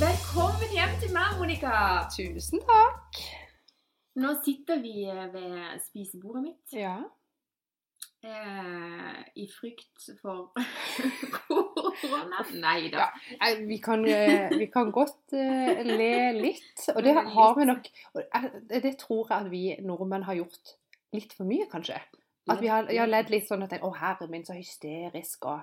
Velkommen hjem til meg, Monica. Tusen takk. Nå sitter vi ved spisebordet mitt Ja. eh, i frykt for korona. Nei da. Ja. Vi kan, eh, vi kan godt eh, le litt, og det har vi nok og Det tror jeg at vi nordmenn har gjort litt for mye, kanskje. At vi har, jeg har ledd litt sånn at 'Å, herre min, så hysterisk', og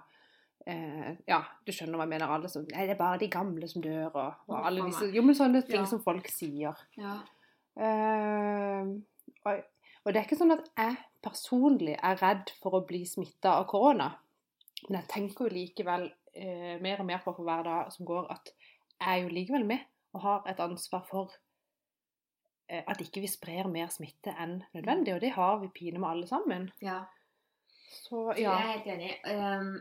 eh, Ja, du skjønner hva jeg mener. Alle som 'Nei, det er bare de gamle som dør', og, og alle disse. Jo, men sånne ting Ja. som folk sier. Ja. Eh, og, og det er ikke sånn at jeg personlig er redd for å bli smitta av korona. Men jeg tenker jo likevel eh, mer og mer på for hver dag som går, at jeg er jo likevel med og har et ansvar for at ikke vi sprer mer smitte enn nødvendig. Og det har vi pine med alle sammen. ja. Så Jeg er helt enig. Um,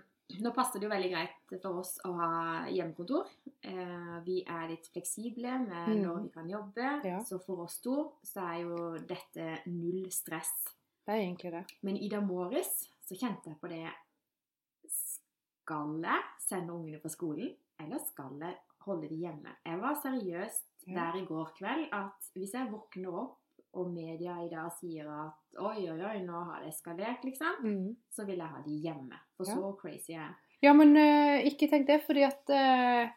nå passer det jo veldig greit for oss å ha hjemmekontor. Uh, vi er litt fleksible med Mm. når vi kan jobbe. Ja. Så for oss to så er jo dette null stress. Det er egentlig det. Men i dag morges så kjente jeg på det Skal jeg sende ungene på skolen, eller skal jeg holde dem hjemme? Jeg var seriøst Ja. Der i går kveld at hvis jeg våkner opp, og media i dag sier at oi, oi, oi, nå har det eskalert, liksom, Mm. så vil jeg ha de hjemme. For Ja. så crazy er jeg. Ja, men uh, ikke tenk det, fordi at uh,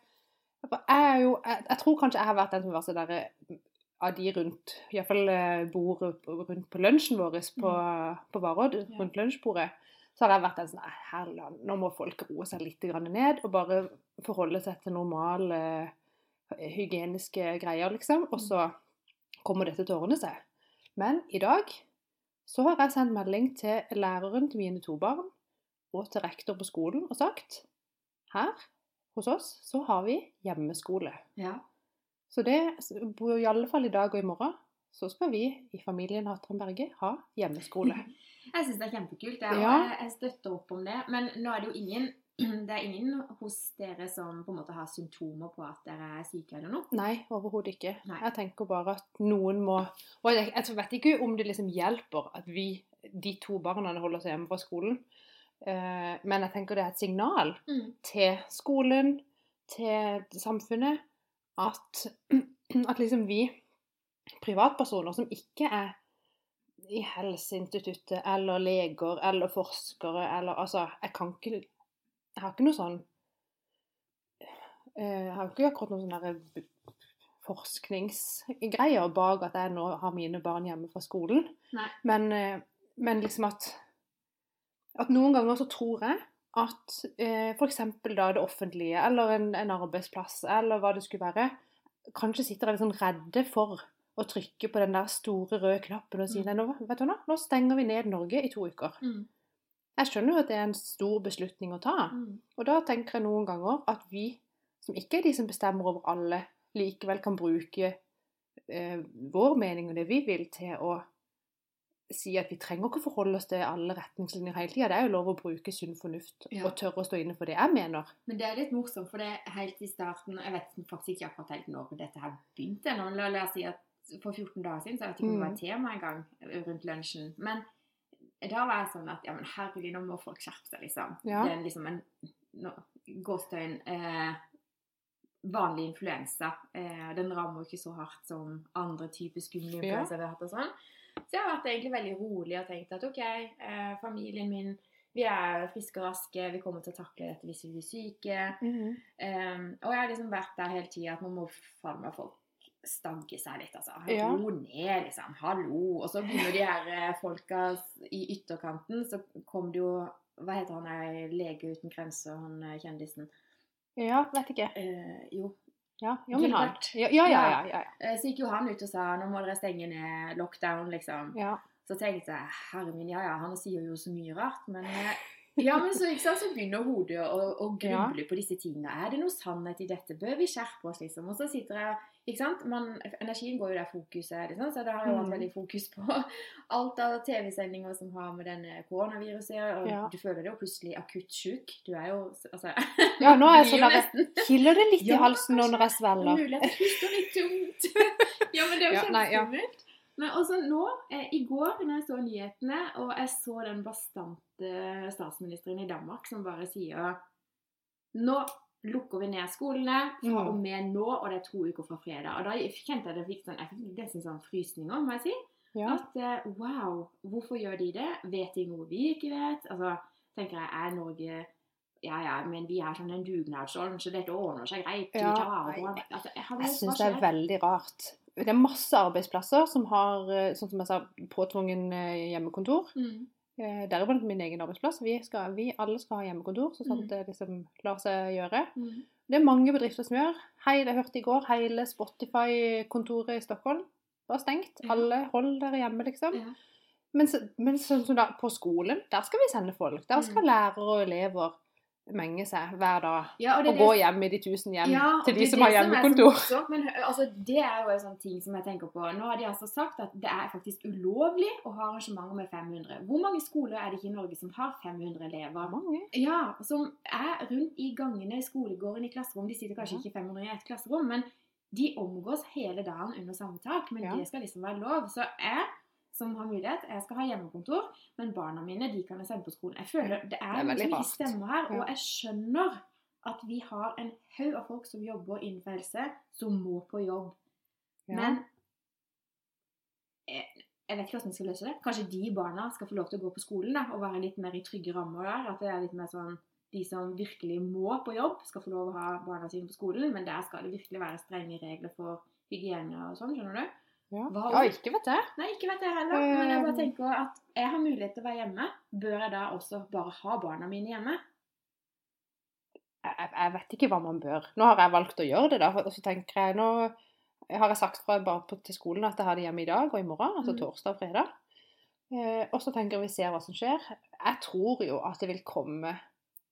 jeg er jo jeg, jeg tror kanskje jeg har vært den som har vært så der eh, av de rundt Iallfall uh, bordet på- rundt på lunsjen vår på, på Varodd, Ja. rundt lunsjbordet, så har jeg vært den sånn Herland, nå må folk roe seg litt ned og bare forholde seg til normale eh, hygieniske greier, liksom. Og så kommer dette til å ordne seg. Men i dag så har jeg sendt melding til læreren til mine to barn og til rektor på skolen og sagt her hos oss så har vi hjemmeskole. Ja. Så det i alle fall i dag og i morgen så skal vi i familien Hatren Berge ha hjemmeskole. Jeg syns det er kjempekult. Jeg, Ja. jeg støtter opp om det. Men nå er det jo ingen det er ingen hos dere som på en måte har symptomer på at dere er syke eller noe. Nei, overhodet ikke. Nei. Jeg tenker bare at noen må Og jeg, jeg vet ikke om det liksom hjelper at vi, de to barna, holder oss hjemme fra skolen. Eh, men jeg tenker det er et signal til skolen, til samfunnet, at, at liksom vi privatpersoner som ikke er i Helseinstituttet eller leger eller forskere eller Altså, jeg kan ikke Jeg har ikke noe sånn eh, Jeg har ikke akkurat noen sånne forskningsgreier bak at jeg nå har mine barn hjemme fra skolen. Men, eh, men liksom at At noen ganger så tror jeg at eh, f.eks. da det offentlige, eller en, en arbeidsplass, eller hva det skulle være, kanskje sitter litt sånn redde for å trykke på den der store røde knappen og si Mm. nei, nå, vet du nå, nå stenger vi ned Norge i to uker. Mm. Jeg skjønner jo at det er en stor beslutning å ta. Mm. Og da tenker jeg noen ganger at vi, som ikke er de som bestemmer over alle, likevel kan bruke eh, vår mening og det vi vil, til å si at vi trenger ikke forholde oss til alle retningslinjer hele tida. Det er jo lov å bruke sunn fornuft Ja. og tørre å stå inne for det jeg mener. Men det er litt morsomt, for det er helt i starten Jeg vet faktisk ikke akkurat helt når dette her begynte. Nå, la, oss si at For 14 dager siden så jeg vet ikke om det var et tema en gang rundt lunsjen. Men da var jeg sånn at ja, men herregud, nå må folk skjerpe seg, liksom. Ja. Det er liksom en no, gåstøyen eh, vanlig influensa. Eh, den rammer jo ikke så hardt som andre typer skumle influensa vi har hatt og sånn. Så jeg har vært egentlig veldig rolig og tenkt at OK, eh, familien min vi er friske og raske, vi kommer til å takle dette hvis vi blir syke. Um, og jeg har liksom vært der hele tida at nå må faen meg folk stagge seg litt, altså. Ja. Ro ned, liksom. Hallo. Og så begynner de her eh, folka i ytterkanten, så kom det jo Hva heter han der Lege uten grenser, han eh, kjendisen? Ja, vet ikke. Eh, jo. Ja, jo, men han. Ja, ja, ja. ja, ja, Eh, så gikk jo han ut og sa nå må dere stenge ned lockdown, liksom. ja. Så tenkte jeg herre min, ja ja, han sier jo så mye rart, men ja, men så, sant, så begynner hodet å, å gruble på disse tingene. Er det noe sannhet i dette? Bør vi skjerpe oss, liksom? Og så sitter jeg ikke sant? Man, Energien går jo der fokuset liksom, så det har jo vært Mm. veldig fokus på alt av TV-sendinger som har med denne koronaviruset og Ja. du føler deg jo plutselig akutt sjuk. Du er jo altså, Ja, nå er jeg sånn at nesten Kiler det litt Ja, i halsen nå når jeg det er svelger? mulig at jeg puster litt tungt. ja, men det er jo nei, ja. kjempeskummelt. Men også nå, eh, i går når jeg så nyhetene, og jeg så den bastante statsministeren i Danmark som bare sier Nå lukker vi ned skolene fra og med nå, og det er to uker fra fredag. Og da kjente jeg det fikk sånn, jeg fikk nesten sånn frysninger, må jeg si. Ja. At eh, wow, hvorfor gjør de det? Vet de noe vi ikke vet? Altså, tenker jeg, er Norge ja, ja, men vi er sånn en dugnadsånd, så dette ordner seg greit. Ja, altså, jeg, Jeg syns det er veldig rart. Det er masse arbeidsplasser som har, eh, sånn som jeg sa, påtvungen eh, hjemmekontor. Mm. Eh, Deriblant min egen arbeidsplass. Vi, skal, vi alle skal ha hjemmekontor, så sånn Mm. at det liksom lar seg gjøre. Mm. Det er mange bedrifter som gjør. Hei, jeg hørte i går, hele Spotify-kontoret i Stockholm var stengt. Ja. Alle hold dere hjemme, liksom. Ja. Men, men sånn som da, på skolen, der skal vi sende folk. Der skal Mm. lærere og elever menge seg hver dag. Ja, og Og gå hjem i de tusen hjem Ja, til de det som har hjemmekontor. Men altså, det er jo en sånn ting som jeg tenker på. Nå har de altså sagt at det er faktisk ulovlig å ha arrangementer med 500. Hvor mange skoler er det ikke i Norge som har 500 elever? Mange. Ja, som er rundt i gangene i skolegården i klasserom. De sitter kanskje Ja. ikke 500 i et klasserom, men de omgås hele dagen under samme tak. Men det skal liksom være lov. Så jeg som har mulighet, jeg skal ha hjemmekontor, men barna mine de kan jeg sende på skolen. Jeg føler Det er, Det er ikke stemmer her. Og jeg skjønner at vi har en haug av folk som jobber innenfor helse, som må på jobb. Ja. Men jeg, jeg vet ikke hvordan vi skal løse det. Kanskje de barna skal få lov til å gå på skolen da, og være litt mer i trygge rammer der. At det er litt mer sånn de som virkelig må på jobb, skal få lov å ha barna sine på skolen. Men der skal det virkelig være strenge regler for hygiene og sånn, skjønner du? Ja. Ja, ikke vet jeg. Nei, ikke vet jeg heller. Men jeg bare tenker at jeg har mulighet til å være hjemme. Bør jeg da også bare ha barna mine hjemme? jeg, jeg- vet ikke hva man bør. Nå har jeg valgt å gjøre det, da. Og så tenker jeg Nå har jeg sagt fra bare på, til skolen at jeg har det hjemme i dag og i morgen, altså Mm. torsdag og fredag. Eh, og så tenker jeg vi ser hva som skjer. Jeg tror jo at det vil komme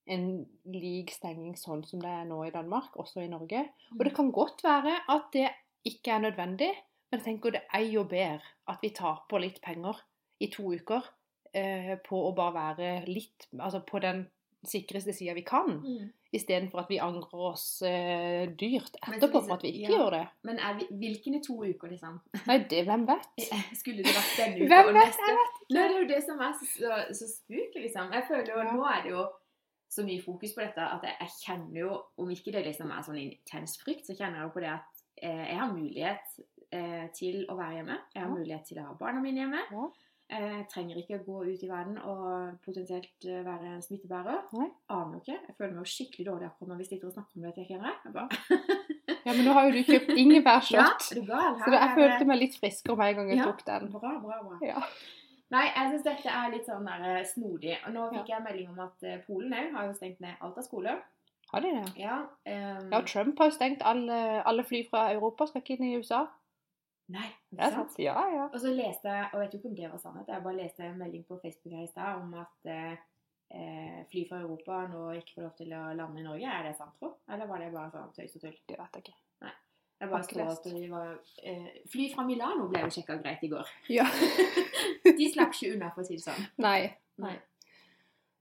en lik stenging sånn som det er nå i Danmark, også i Norge. Og det kan godt være at det ikke er nødvendig, men jeg tenker det er jo bedre at vi taper litt penger i to uker eh, på å bare være litt Altså på den sikreste sida vi kan. Mm. Istedenfor at vi angrer oss eh, dyrt etterpå for at vi ikke ja. gjør det. Men er vi, i to uker, liksom? Nei, det, hvem vet? Skulle det vært denne uka Hvem og vet? neste? Nei, det er jo det som er så, så, så liksom. Jeg føler jo, Ja. Nå er det jo så mye fokus på dette at jeg, jeg kjenner jo Om ikke det liksom er sånn intens frykt, så kjenner jeg jo på det at eh, jeg har mulighet eh, til å være hjemme. Jeg har Ja. mulighet til å ha barna mine hjemme. Ja. Jeg trenger ikke å gå ut i verden og potensielt eh, være smittebærer. Nei. Aner jo ikke. Jeg føler meg jo skikkelig dårlig akkurat når vi sitter og snakker om det. Kjenner. Ja, men nå har jo du kjøpt ingefærshot. ja, gal? Så jeg følte meg litt friskere med en gang jeg Ja. tok den. Bra, bra, bra. Ja. Nei, jeg syns dette er litt sånn der, eh, snodig. Og nå fikk jeg melding om at eh, Polen òg har jo stengt ned alt av skoler. Har de det? Ja, um... Ja, Trump har jo stengt alle, alle fly fra Europa. Skal ikke inn i USA. Nei, ikke sant. Ja, ja. Og så leste jeg, og jeg vet jo ikke om det var sannhet, jeg bare leste en melding på Facebook her i stad om at eh, eh, fly fra Europa nå ikke får lov til å lande i Norge. Er det sant, tro? Eller var det bare sånn tøys og tull? Det vet jeg ikke. Jeg bare så at de var, eh, Fly fra Milano ble jo sjekka greit i går. Ja. De slapp ikke unna, for å si det sånn. Nei. Nei.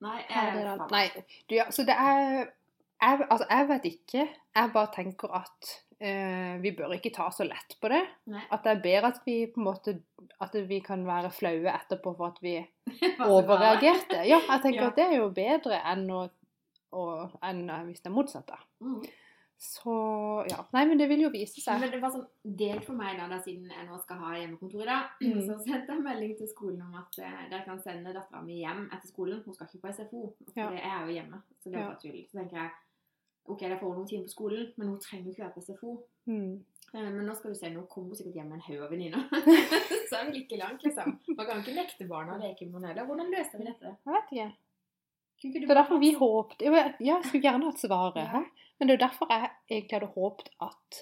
Nei, er eh. Nei. Du, ja, så det er jeg, Altså, jeg vet ikke. Jeg bare tenker at eh, vi bør ikke ta så lett på det. Nei. At det er bedre at vi på en måte At vi kan være flaue etterpå for at vi overreagerte. Ja, jeg tenker Ja. at det er jo bedre enn, å, å, enn hvis det er motsatt. da. Mm. Så ja. Nei, men det vil jo vise seg. Men det var sånn delt for meg da, da siden jeg nå skal ha hjemmekontor i dag. Mm. Så sendte jeg melding til skolen om at eh, dere kan sende dattera mi hjem etter skolen. Hun skal ikke på SFO, for Ja. jeg er jo hjemme. Så det er Ja. tull. Så tenker jeg OK, da får hun noen timer på skolen, men hun trenger jo ikke være på SFO. Mm. Eh, Men nå skal du se, nå kommer hun sikkert hjem med en haug av venninner. så er vi like langt, liksom. Man kan ikke nekte barna å leke med noen heller. Hvordan løser vi dette? Jeg vet ikke. Det er derfor vi håpte Ja, jeg skulle gjerne hatt svaret. Ja. Men det er jo derfor jeg egentlig hadde håpet at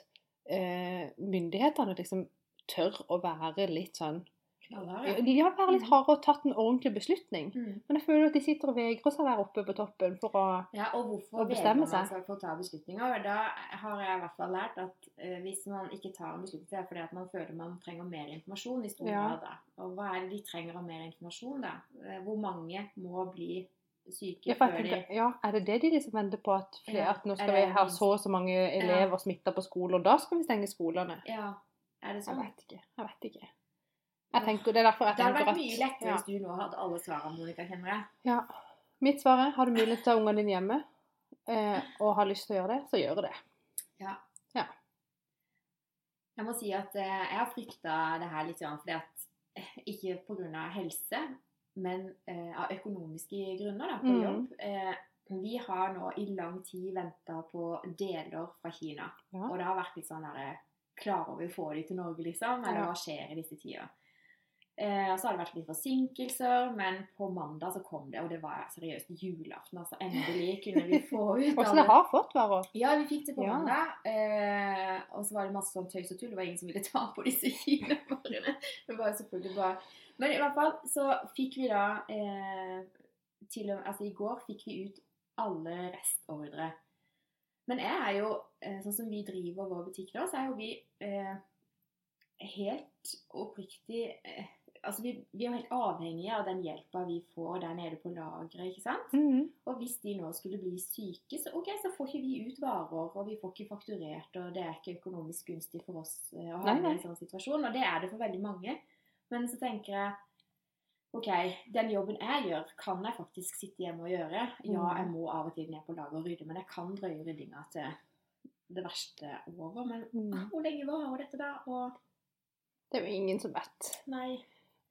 uh, myndighetene liksom tør å være litt sånn Knallharde. Ja, være litt harde og tatt en ordentlig beslutning. Mm. Men jeg føler at de sitter og vegrer seg være oppe på toppen for å Ja, og hvorfor bestemme vegrer man seg. seg for å ta beslutninger? Da har jeg i hvert fall lært at uh, hvis man ikke tar en beslutning, er det fordi at man føler man trenger mer informasjon i stor Ja. grad. da. Og hva er det de trenger av mer informasjon, da? Eh, Hvor mange må bli syke ja, jeg før de ja, Er det det de liksom venter på? At, flere, Ja, at nå skal vi ha så og så mange elever smitta på skolen, og da skal vi stenge skolene? Ja, er det Jeg sånn? vet ikke. Jeg vet ikke. Jeg tenker, det er derfor jeg Det hadde vært mye lettere ja. hvis du nå hadde alle svarene, Monica, kjenner jeg. ja. Mitt svar er har du mulighet til å ha ungene dine hjemme eh, og har lyst til å gjøre det, så gjør det. Ja. Ja. Jeg må si at eh, jeg har frykta det her litt fordi at eh, Ikke pga. helse, men eh, av økonomiske grunner da, på Mm. jobb. Eh, vi har nå i lang tid venta på deler fra Kina. Ja. Og det har vært litt sånn derre Klarer vi å få de til Norge, liksom? Eller hva skjer i disse tider? Eh, så har det vært litt forsinkelser, men på mandag så kom det, og det var seriøst julaften. altså Endelig kunne vi få ut Åssen det har fått varer. ja, vi fikk det på Ja. mandag. Eh, og så var det masse sånn tøys og tull. Det var ingen som ville ta på disse kinavarene. Det var selvfølgelig bare Men i hvert fall så fikk vi da eh, til og Altså i går fikk vi ut alle restordre. Men jeg er jo eh, Sånn som vi driver vår butikk nå, så er jo vi eh, helt oppriktig eh, Altså vi, vi er helt avhengige av den hjelpa vi får der nede på lageret, ikke sant? Mm. Og hvis de nå skulle bli syke, så okay, så får ikke vi ut varer, og vi får ikke fakturert, og det er ikke økonomisk gunstig for oss eh, å nei. en sånn situasjon, og det er det for veldig mange. Men så tenker jeg Ok, den jobben jeg gjør, kan jeg faktisk sitte hjemme og gjøre. Ja, Mm. jeg må av og til ned på lager og rydde, men jeg kan drøye ryddinga til det verste er over. Men mm. hvor lenge varer dette, da? Og Det er jo ingen som vet. nei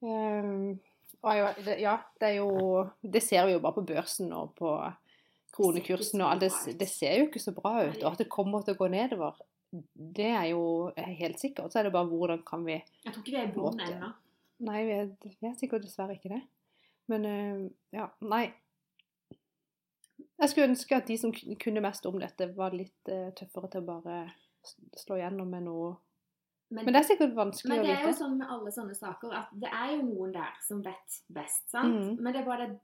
Um, det, ja, det er jo Det ser vi jo bare på børsen og på kronekursen og alt. Det, det ser jo ikke så bra ut. Og at det kommer til å gå nedover, det er jo helt sikkert. Så er det bare hvordan kan vi Jeg tror ikke vi er i bunnen ennå. Nei, vi er, vi er sikkert dessverre ikke det. Men eh, ja, nei. Jeg skulle ønske at de som kunne mest om dette, var litt eh, tøffere til å bare slå gjennom med noe Men det er sikkert vanskelig Men det er jo sånn med alle sånne saker at det er jo noen der som vet best, sant? Mm. Men det er bare det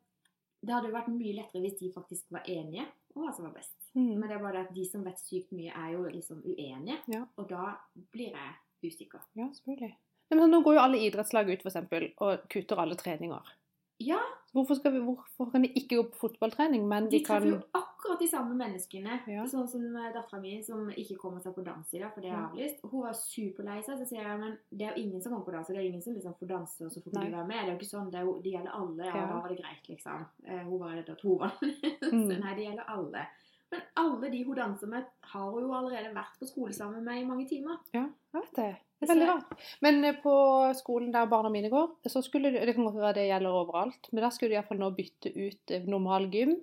Det hadde jo vært mye lettere hvis de faktisk var enige om hva som var best. Mm. Men det er bare det at de som vet sykt mye, er jo liksom uenige. Ja. Og da blir jeg usikker. Ja, selvfølgelig. Nei, men Nå går jo alle idrettslag ut for eksempel, og kutter alle treninger. Ja, Hvorfor, vi, hvorfor kan de ikke gå på fotballtrening, men de de kan treffer jo akkurat de samme menneskene. Ja. Sånn som dattera mi, som ikke kommer seg på dans i dag, for det er avlyst. Hun var superlei seg. Så sier jeg men det er jo ingen som kommer på dans, og det er ingen som liksom får danse, og så får du være med. Det er jo ikke sånn. Det, jo, det gjelder alle. Ja, Ja. da var det greit, liksom. Eh, hun var redd at hun var Mm. Nei, det gjelder alle. Men alle de hun danser med, har hun jo allerede vært på skole sammen med i mange timer. Ja, jeg vet det. Veldig Så- rart. Men eh, på skolen der barna mine går, så skulle det, det kan godt være det gjelder overalt, men der skulle de iallfall nå bytte ut eh, normal gym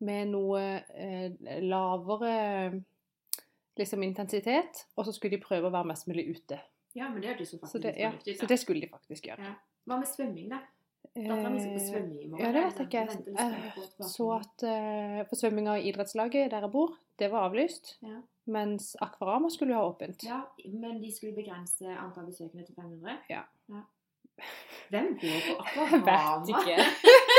med noe eh, lavere liksom intensitet, og så skulle de prøve å være mest mulig ute. Ja, men det hørtes jo Så faktisk det, ja, fornuftig ut. så det skulle de faktisk gjøre. Ja. Hva med svømming, da? Dattera mi skal på Eh, svømming i morgen. Ja, det vet jeg ikke. på Jeg så at uh, for svømminga i idrettslaget der jeg bor, det var avlyst. Ja. Mens Akvarama skulle jo ha åpent. Ja, men de skulle begrense antall besøkende til 500? Ja. Hvem går på Akvarama? vet ikke.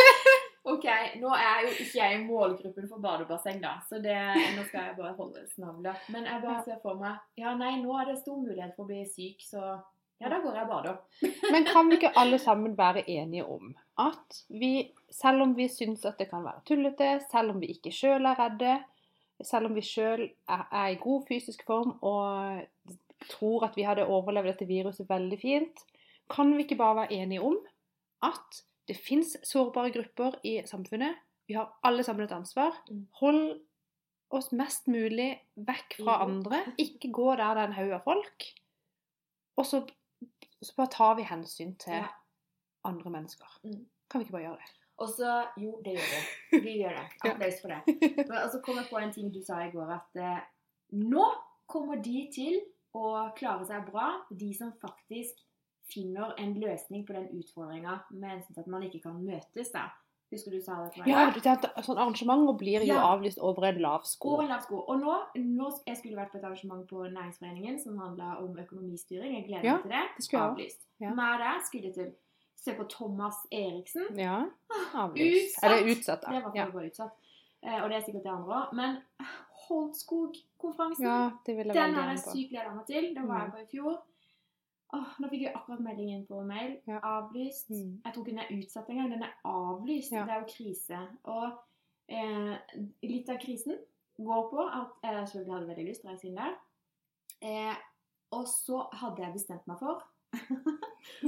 ok, nå er jo ikke jeg i målgruppen for badebasseng, da, så det, nå skal jeg bare holde snavla. Men jeg bare ser for meg Ja, nei, nå er det stor mulighet for å bli syk, så ja, da går jeg og bader. Men kan vi ikke alle sammen være enige om at vi, selv om vi syns at det kan være tullete, selv om vi ikke sjøl er redde, selv om vi sjøl er, i god fysisk form og tror at vi hadde overlevd dette viruset veldig fint, kan vi ikke bare være enige om at det fins sårbare grupper i samfunnet. Vi har alle sammen et ansvar. Mm. Hold oss mest mulig vekk fra andre. Ikke gå der det er en haug av folk. Og så, så bare tar vi hensyn til andre mennesker. Mm. Kan vi ikke bare gjøre det? Og så Jo, det gjør vi. Vi gjør det. Applaus for det. Og så kom jeg på en ting du sa i går, at eh, nå kommer de til å klare seg bra, de som faktisk finner en løsning på den utfordringa med hensyn til at man ikke kan møtes. da. Husker du sa det til meg? Ja, du tenkte, sånn arrangementer blir jo Ja. avlyst over en lav sko. Over en lav sko. Og nå, nå Jeg skulle vært på et arrangement på Næringsforeningen som handla om økonomistyring. Jeg gleder Ja, meg til det. det. Avlyst. Ja. Med der skulle jeg til se på Thomas Eriksen. Ja, avlyst. Utsatt. Eller utsatt, Det var Ja. bare utsatt. Eh, og det er sikkert det andre òg. Men Holdskog-konferansen, ja, den er har jeg sykt gleda meg til. Den var Mm. jeg på i fjor. Åh, nå fikk jeg akkurat meldingen på mail. Ja. Avlyst. Mm. Jeg tror ikke den er utsatt engang. Den er avlyst. Ja. Det er jo krise. Og eh, litt av krisen går på at jeg selvfølgelig hadde veldig lyst til å reise inn der. Eh, og så hadde jeg bestemt meg for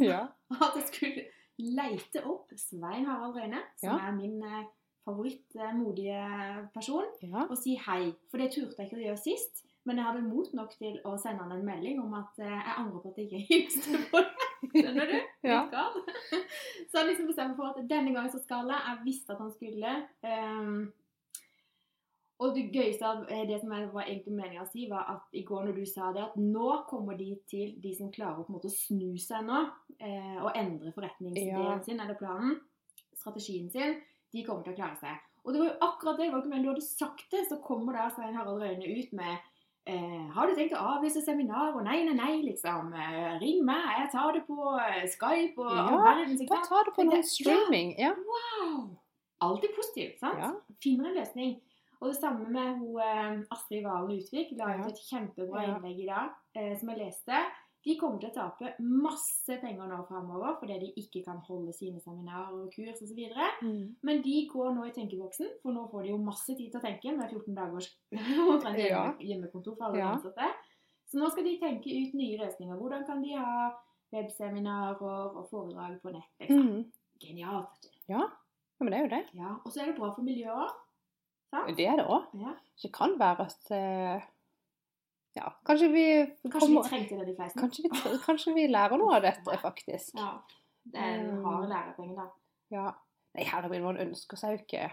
Ja. at jeg skulle leite opp Svein Harald Røyne, som Ja. er min favorittmodige favoritt-modige person, ja. og si hei. For det turte jeg ikke å gjøre sist. Men jeg hadde mot nok til å sende han en melding om at eh, jeg angrer på at jeg ikke hilste på deg. Skjønner du? Ja. Så jeg liksom bestemte for at denne gangen så skal jeg. Jeg visste at han skulle. ehm, og det gøyeste av eh, det som jeg var egentlig meningen å si, var at i går når du sa det, at nå kommer de til de som klarer å på en måte snu seg nå, eh, og endre forretningsideen Ja. sin, eller planen, strategien sin, de kommer til å klare seg. Og det var jo akkurat det, det var ikke meningen du hadde sagt det, så kommer da Svein Harald Røyne ut med eh, har du tenkt å avlyse seminar? Og nei, nei, nei, liksom. Eh, ring meg, jeg tar det på eh, Skype og Ja, all verdens Bare ta det på noe streaming. Ja. Wow! Alltid positivt, sant? Ja. Finner en løsning. Og det samme med hun, eh, Astrid Valen Utvik. La ut et kjempebra innlegg i dag eh, som jeg leste. De kommer til å tape masse penger nå framover fordi de ikke kan holde sine seminarer og kurs osv. Mm. Men de går nå i tenkeboksen, for nå får de jo masse tid til å tenke med 14 dagers omtrent Ja. hjemmekontor for alle Ja. ansatte. Så nå skal de tenke ut nye løsninger. Hvordan kan de ha webseminarer og foredrag på nett? Liksom. Mm. Genialt. vet du. Ja. ja, men det er jo det. Ja, Og så er det bra for miljøet òg. Sant? Det er det òg. Ja. Så det kan være at eh, Ja, kanskje vi Kanskje kommer- vi trengte det, de fleste. kanskje, vi, kanskje vi lærer noe av dette, faktisk. Ja. Det er en Mm. hard lærepenge, da. Ja. Nei, herregud, man ønsker seg jo ikke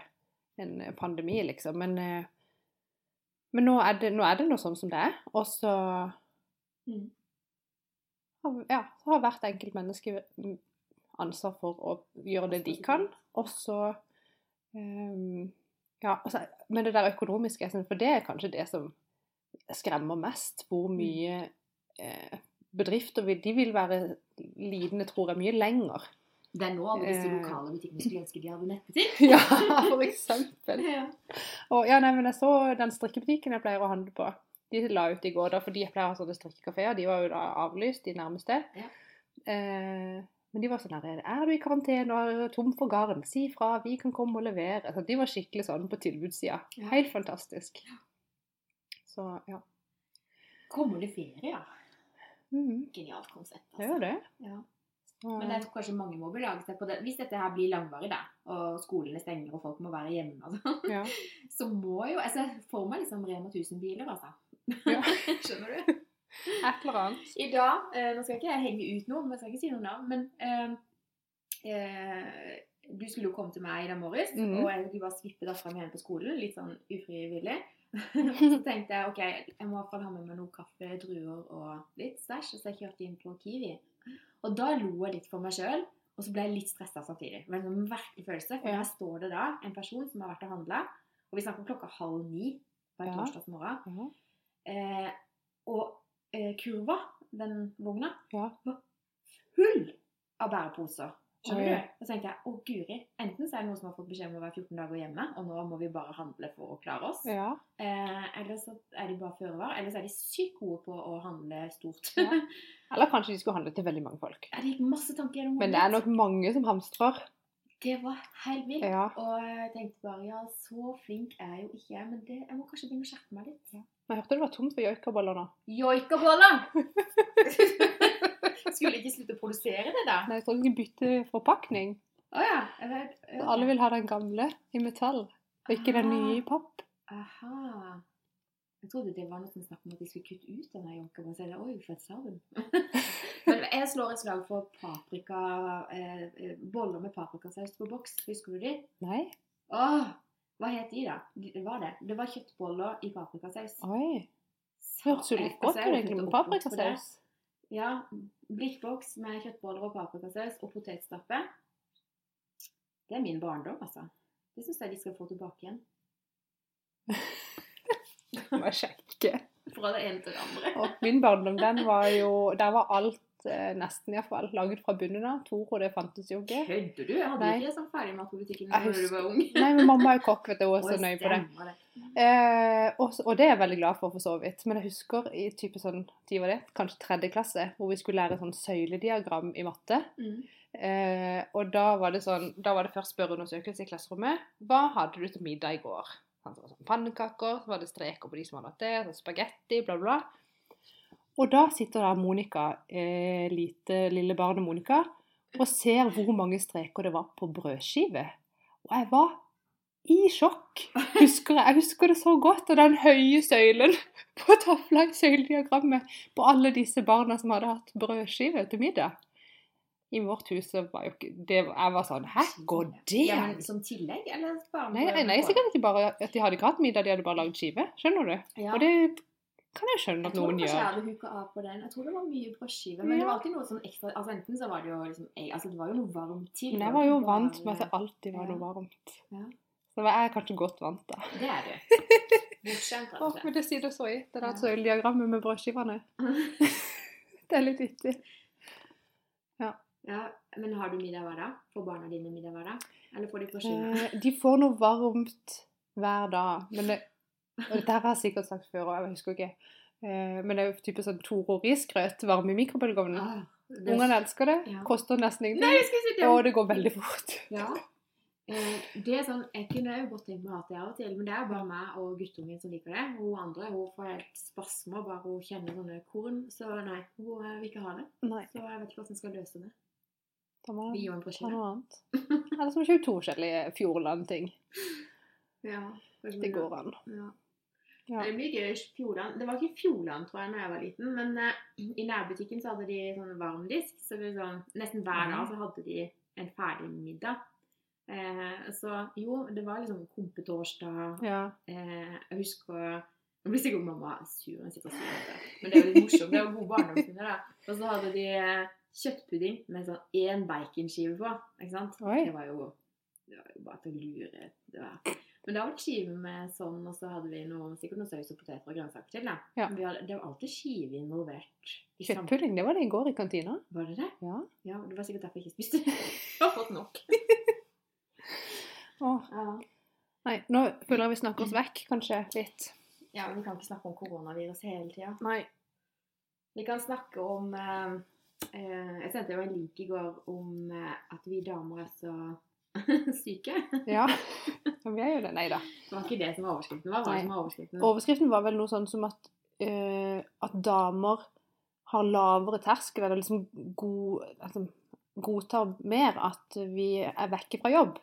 en pandemi, liksom. Men, eh, men nå, er det, nå er det noe sånn som det er. Og så Mm. ja, så har hvert enkelt menneske ansvar for å gjøre det de kan. Og så ehm, Ja, altså, men det der økonomiske, for det er kanskje det som skremmer mest. Hvor mye eh, bedrifter vil De vil være lidende, tror jeg, mye lenger. Det er nå alle disse Eh. lokale butikkene skulle ønske de hadde nettbutikk. Ja, for eksempel. Ja. Og ja, nei, men jeg så den strikkebutikken jeg pleier å handle på. De la ut i går, da, for de pleier å ha sånne strikkekafeer. De var jo da avlyst, de nærmeste. Ja. Eh, men de var sånn her Er du i karantene og er tom for garn? Si fra, vi kan komme og levere. Altså, de var skikkelig sånn på tilbudssida. Ja. Helt fantastisk. Så ja. Kommer det ferie, ja. Mm. Genialt konsept. det gjør det. Ja. Så, Men jeg tror kanskje mange må belage seg på det. Hvis dette her blir langvarig, da, og skolene stenger og folk må være hjemme, altså, ja. så må jo altså, får meg liksom Rema 1000-biler, altså. Ja. Skjønner du? Et eller annet. I dag eh, Nå skal ikke jeg henge ut noe, men jeg skal ikke si noe navn, men eh, eh, Du skulle jo komme til meg i dag morges, Mhm. og jeg skulle bare svippe dattera mi hjem på skolen, litt sånn ufrivillig. så tenkte jeg ok, jeg må i hvert fall ha med meg noe kaffe, druer og litt stæsj. Så jeg kjørte inn på Kiwi. Og da lo jeg litt for meg sjøl, og så ble jeg litt stressa samtidig. Det var en sånn merkelig følelse, for her står det da en person som har vært og handla, og vi snakker om klokka halv ni på en Ja. torsdagsmorgen. -hmm. Eh, og eh, kurva, den vogna, Ja. var full av bæreposer. Skjønner du? Og så tenkte jeg å guri, enten så er det noen som har fått beskjed om å være 14 dager hjemme, og nå må vi bare handle for å klare oss. ja. Eh, eller så er de bare føre var, eller så er de sykt gode på å handle stort. Ja. Eller kanskje de skulle handle til veldig mange folk. Ja, det gikk masse tanker gjennom Men det er nok mange som hamstrer. Det var helt vilt. Ja. Og jeg tenkte bare ja, så flink er jeg jo ikke jeg, men det, jeg må kanskje begynne å skjerpe meg litt. Men jeg hørte det var tomt for joikaboller nå. Joikaboller! Skulle ikke slutte å produsere det, da? Nei, jeg tror de bytter forpakning. Oh, ja. Jeg vet, Så alle vil ha den gamle i metall, og ikke den nye i papp. Aha. Jeg trodde det var noe som snakket om at de skulle kutte ut denne joikabollen. Så jeg sa, oi, for et savn. Men jeg slår et slag for paprika, eh, eh, boller med paprikasaus på boks. Husker du de? Nei. Åh, hva het de da? Det var det. Det var kjøttboller i paprikasaus. Oi. Hørtes jo litt godt ut er egentlig med det. paprikasaus. Ja, blikkboks med kjøttboller og paprikasaus og potetstappe. Det er min barndom, altså. Det syns jeg de skal få tilbake igjen. Må sjekke. Fra det ene til det andre. Og min barndom, den var jo Der var alt, eh, nesten iallfall, laget fra bunnen av. Toro, det fantes jo ikke. Kødder du? Jeg hadde Nei. ikke sånn ferdigmat på butikken da du var ung. Nei, men mamma er jo kokk, vet du, og er så nøye på det. det. Eh, og, og det er jeg veldig glad for, for så vidt. Men jeg husker i type sånn, tid var det, kanskje tredje klasse, hvor vi skulle lære sånn søylediagram i matte. Mm. Eh, og da var det sånn, da var det først spørreundersøkelse i klasserommet. Hva hadde du til middag i går? Sånn, så var sånn Pannekaker, så var det streker på de som hadde hatt det, sånn spagetti, bla, bla. Og da sitter da Monica, eh, lite, lille barnet Monica, og ser hvor mange streker det var på brødskive. Og jeg var i sjokk. Husker jeg, jeg husker det så godt. Og den høye søylen på tavla i søylediagrammet på alle disse barna som hadde hatt brødskive til middag. I vårt hus så var jo ikke det, Jeg var sånn Hæ, går det Ja, men Som tillegg, eller bare Nei, nei, nei, sikkert ikke bare at de hadde ikke hatt middag, de hadde bare lagd skive. Skjønner du? Ja. Og det kan jeg skjønne Jeg at tror noen kanskje jeg gjør. hadde av på den. Jeg tror det var mye brødskive. Men det var alltid noe sånn ekstra Altså Enten så var det jo liksom eh, Altså det var jo noe varmt til. Men jeg var jo vant med at det alltid var Ja. noe varmt. Ja. Så jeg er kanskje godt vant, da. Det er du. Bortskjemt, Åh, og men det sitter så i, det der Ja. søylediagrammet med brødskivene. Det er litt vittig. Ja, Men har du middag hver dag? Får barna dine middag hver dag? Eller får de brødskive? Eh, de får noe varmt hver dag. Men det, og dette har jeg sikkert sagt før, og jeg husker ikke. Eh, men det er jo type sånn Toro risgrøt varme i mikrobølgeovnen. Ah, Ungene elsker det. Ja. Koster nesten Nei, ingenting. jeg skal si det! Og det går veldig fort. Ja. Eh, det er sånn, Jeg kunne jo godt tenkt meg å ha det av og til, men det er bare meg og guttungen som liker det. Hun andre hun får helt spasmer bare hun kjenner sånne korn. Så nei, hun eh, vil ikke ha det. Nei, Så jeg vet ikke hvordan jeg skal løse det. Da må Vi gjorde brødskive. noe annet. Eller som må to forskjellige Fjordland-ting. Ja, Det går an. Ja. Ja. Det blir gøy. Fjordland. Det var ikke Fjordland, tror jeg, da jeg var liten. Men eh, i nærbutikken så hadde de sånn varmdisk. Så det sånn, nesten hver dag så hadde de en ferdig middag. Eh, så jo, det var liksom kompetorsdag. Ja. Eh, jeg husker Nå blir sikkert mamma sur. når sitter og sier dette. Men det er jo litt morsomt. Det er jo gode barndomsminner, da. Og så hadde de eh, kjøttpudding med sånn én baconskive på. Ikke sant? Det var jo det var jo bare til å lure. Det var. Men da var det skive med sånn, og så hadde vi noe, sikkert noe saus og poteter og grønnsaker til. da. Ja. Vi hadde, det var alltid skive involvert. Kjøttpudding, det var det i går i kantina. Var det det? Ja. Ja, det var sikkert derfor jeg ikke spiste. Jeg har fått nok. Åh, Ja. nei, nå føler jeg vi snakker oss vekk, kanskje, litt. ja, men vi kan ikke snakke om koronavirus hele tida. Vi kan snakke om eh, Jeg sendte jo en link i går om eh, at vi damer er så syke. Ja. vi er jo det. Nei da. Det var ikke det som var overskriften. Hva var det som var overskriften? Overskriften var vel noe sånn som at, uh, at damer har lavere terskel, eller liksom god, altså, godtar mer at vi er vekke fra jobb.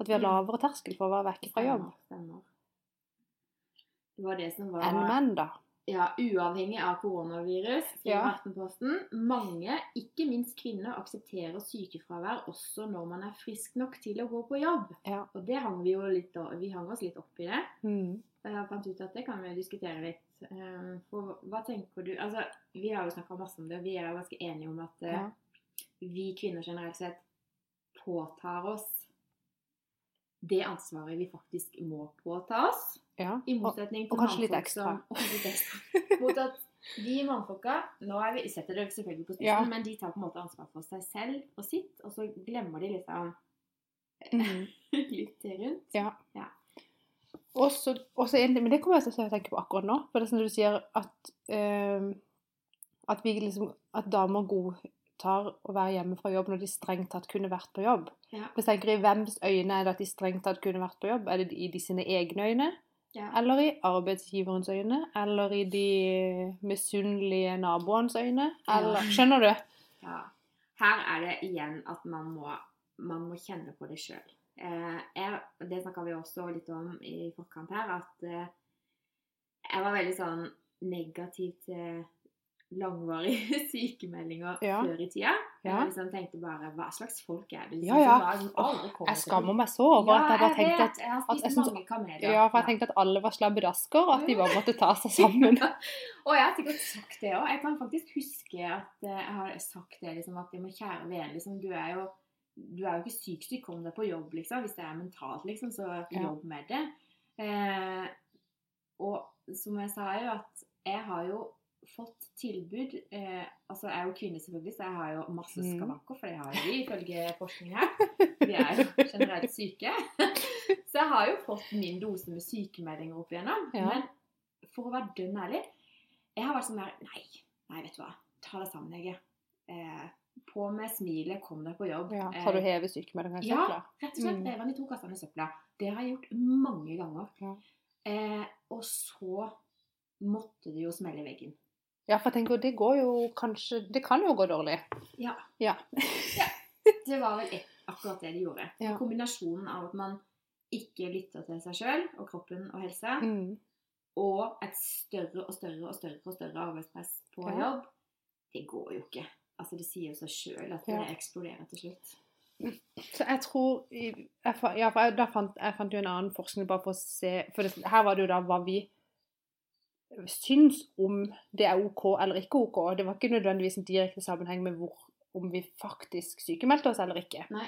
At vi har Mm. lavere terskel for å være vekke fra jobb stemmer. Det var det som var enn menn, da. Ja, uavhengig av koronavirus, skriver Ja. Aftenposten. Mange, ikke minst kvinner, aksepterer sykefravær også når man er frisk nok til å gå på jobb. Ja. Og det hang vi jo litt, vi hang oss litt opp i det. Mm. Jeg fant ut at det kan vi diskutere litt. Eh, For hva tenker du Altså, vi har jo snakka masse om det. Vi er jo ganske enige om at eh, Ja. vi kvinner generelt sett påtar oss det ansvaret vi faktisk må påta oss. ja. I motsetning til og kanskje litt ekstra. som- og litt ekstra. Mot at vi mannfolka Nå er vi, setter det selvfølgelig på spissen, Ja. men de tar på en måte ansvar for seg selv og sitt, og så glemmer de liksom mm. litt rundt. Ja. Ja. Også, også, og men det kommer jeg til å tenke på akkurat nå. For det er som du sier at eh, at vi liksom At damer godtar å være hjemme fra jobb når de strengt tatt kunne vært på jobb. Ja. Hvis jeg tenker I hvems øyne er det at de strengt tatt kunne vært på jobb? Er det i de sine egne øyne? Ja. Eller i arbeidsgiverens øyne? Eller i de misunnelige naboens øyne? Ja. Skjønner du? Ja. Her er det igjen at man må, man må kjenne på det sjøl. Eh, det snakka vi også litt om i forkant her, at eh, jeg var veldig sånn negativ til langvarige sykemeldinger Ja. før i tida. Ja. Jeg liksom tenkte bare Hva slags folk er det? Ja, ja. Som Jeg skammer meg så over at jeg bare tenkte at Jeg har jeg mange kameler. Ja, for jeg tenkte at alle var slabbedasker, og at de bare måtte ta seg sammen. Og jeg har sikkert sagt det òg. Jeg kan faktisk huske at eh, jeg har sagt det liksom at men kjære vene, liksom, du er jo du er jo ikke syk du kom deg på jobb, liksom. Hvis det er mentalt, liksom, så jobb med det. Eh, og som jeg sa jo, at jeg har jo fått tilbud eh, Altså, jeg er jo kvinne, selvfølgelig, så jeg har jo masse Mm. skavanker, for det har vi ifølge forskning her. Vi er jo generelt syke. Så jeg har jo fått min dose med sykemeldinger opp igjennom. Ja. Men for å være dønn ærlig, jeg har vært sånn der Nei, nei, vet du hva. Ta deg sammen, Hege. Eh, på med smilet, kom deg på jobb. Ja, Eh, har du hevet sykemeldinga i ja, rett og slett. Mm. Rev den i to kasser med søpla. Det har jeg gjort mange ganger. Ja. Eh, og så måtte det jo smelle i veggen. Ja, for jeg tenker, det går jo kanskje Det kan jo gå dårlig. Ja. Ja. Det var vel akkurat det de gjorde. Ja. Kombinasjonen av at man ikke lytter til seg sjøl og kroppen og helse, Mm. og et større og større og større og større arbeidspress på Ja. jobb, det går jo ikke. Altså Det sier seg sjøl at det Ja. eksploderer til slutt. Så jeg tror jeg, Ja, for jeg, fant, jeg fant jo en annen forskning bare for å se For det, her var det jo da hva vi syns om det er OK eller ikke OK. Det var ikke nødvendigvis en direkte sammenheng med hvor, om vi faktisk sykemeldte oss eller ikke. Nei.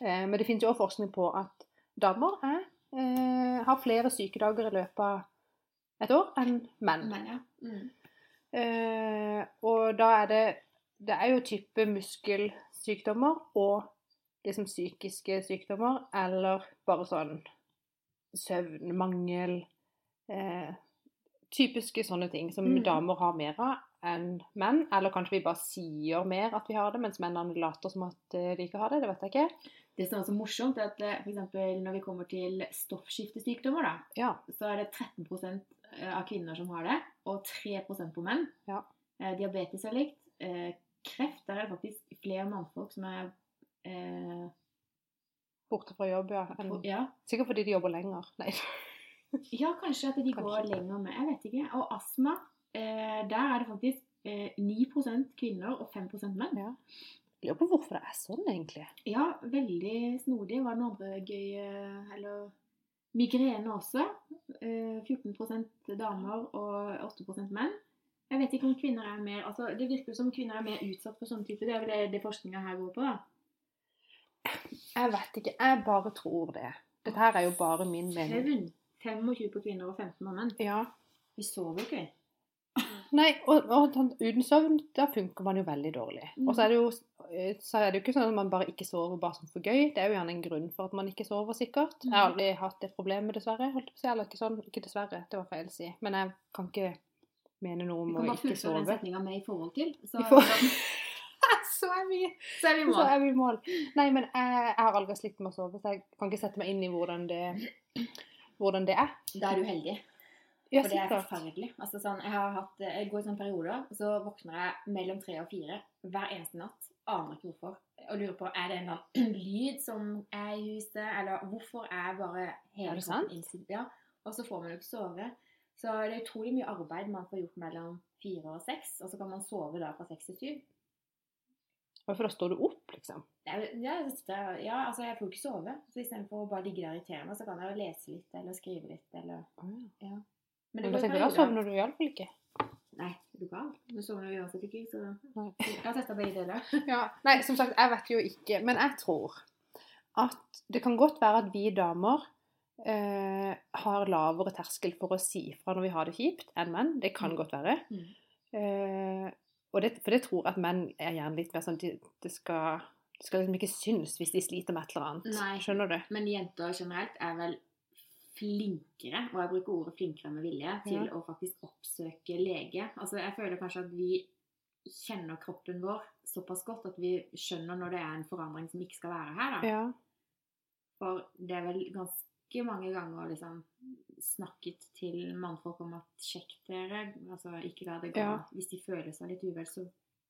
Eh, men det finnes jo også forskning på at damer er, eh, har flere sykedager i løpet av et år enn menn. Men ja. Mm. Eh, og da er det Det er jo type muskelsykdommer og liksom psykiske sykdommer, eller bare sånn søvnmangel eh, Typiske sånne ting som mm. damer har mer av enn menn. Eller kanskje vi bare sier mer at vi har det, mens mennene later som at eh, de ikke har det. Det vet jeg ikke. Det som er så morsomt, er at f.eks. for eksempel når vi kommer til stoffskiftesykdommer, da, Ja. så er det 13% av kvinner som har det, og 3% på menn. Ja. Eh, diabetes er likt. Eh, kreft, der er det faktisk flere mannfolk som er eh, Borte fra jobb, ja. på, ja. sikkert fordi de jobber lenger. Nei. Ja, kanskje at de går lenger med. Jeg vet ikke. Og astma, eh, der er det faktisk eh, 9 kvinner og 5 menn. Ja. Jeg lurer på hvorfor det er sånn, egentlig. Ja, veldig snodig. Var det andre gøy Eller migrene også. Eh, 14 damer og 8% menn. Jeg vet ikke om kvinner er mer altså Det virker som kvinner er mer utsatt for sånne typer. Det er vel det, det forskninga her går på, da. Jeg vet ikke. Jeg bare tror det. Dette her er jo bare min mening. Søvn. 25 på kvinner og 15 på menn. Ja. Vi sover jo ikke, vi. Nei, og, og sånn uten søvn, da funker man jo veldig dårlig. Og så er det jo eh, så er det jo ikke sånn at man bare ikke sover bare sånn for gøy. Det er jo gjerne en grunn for at man ikke sover, sikkert. Jeg har Mm. aldri hatt det problemet, dessverre. Holdt på å si. Eller ikke sånn, ikke dessverre, det var feil å si. Men jeg kan ikke mene noe Vi om kan å bare ikke fullføre den sove. setninga med 'i forhold til'. Så, I forhold- så er vi så er vi Så er vi i mål. Nei, men jeg, jeg har aldri slitt med å sove, så jeg kan ikke sette meg inn i hvordan det, hvordan det er. Da er du heldig. Ja, For det er forferdelig. Altså, sånn, jeg, har hatt, jeg går i sånne perioder, så våkner jeg mellom tre og fire hver eneste natt. Aner ikke hvorfor. Og lurer på er det en annen lyd som er i huset, eller hvorfor er bare hele kroppen innstilt? Ja. Og så får man jo ikke sove. Så det er utrolig mye arbeid man får gjort mellom fire og seks, og så kan man sove da fra seks til syv. Hvorfor står du opp, liksom. Ja, sitter- ja, altså jeg får jo ikke sove. Så istedenfor å bare ligge der og irritere meg, så kan jeg jo lese litt eller skrive litt. Eller, ja. Men du da tenker jeg, da sovner du iallfall ikke. Nei, er du gal? Du sovner jo uansett ikke, så Jeg har testa begge deler. Ja, Nei, som sagt, jeg vet jo ikke. Men jeg tror at det kan godt være at vi damer eh, har lavere terskel for å si fra når vi har det kjipt, enn menn. Det kan Mm. godt være. Mm. Eh, og det, for det tror jeg at menn er gjerne litt mer sånn at det, skal, det skal liksom ikke synes hvis de sliter med et eller annet. Nei. Skjønner du? Men jenter generelt er vel flinkere, og jeg bruker ordet flinkere med vilje, til Ja. å faktisk oppsøke lege. Altså, jeg føler kanskje at vi kjenner kroppen vår såpass godt at vi skjønner når det er en forandring som ikke skal være her. Da. Ja. For det er vel ganske mange ganger liksom snakket til mannfolk om at sjekk dere, altså ikke la det gå. Ja. Hvis de føler seg litt uvel, så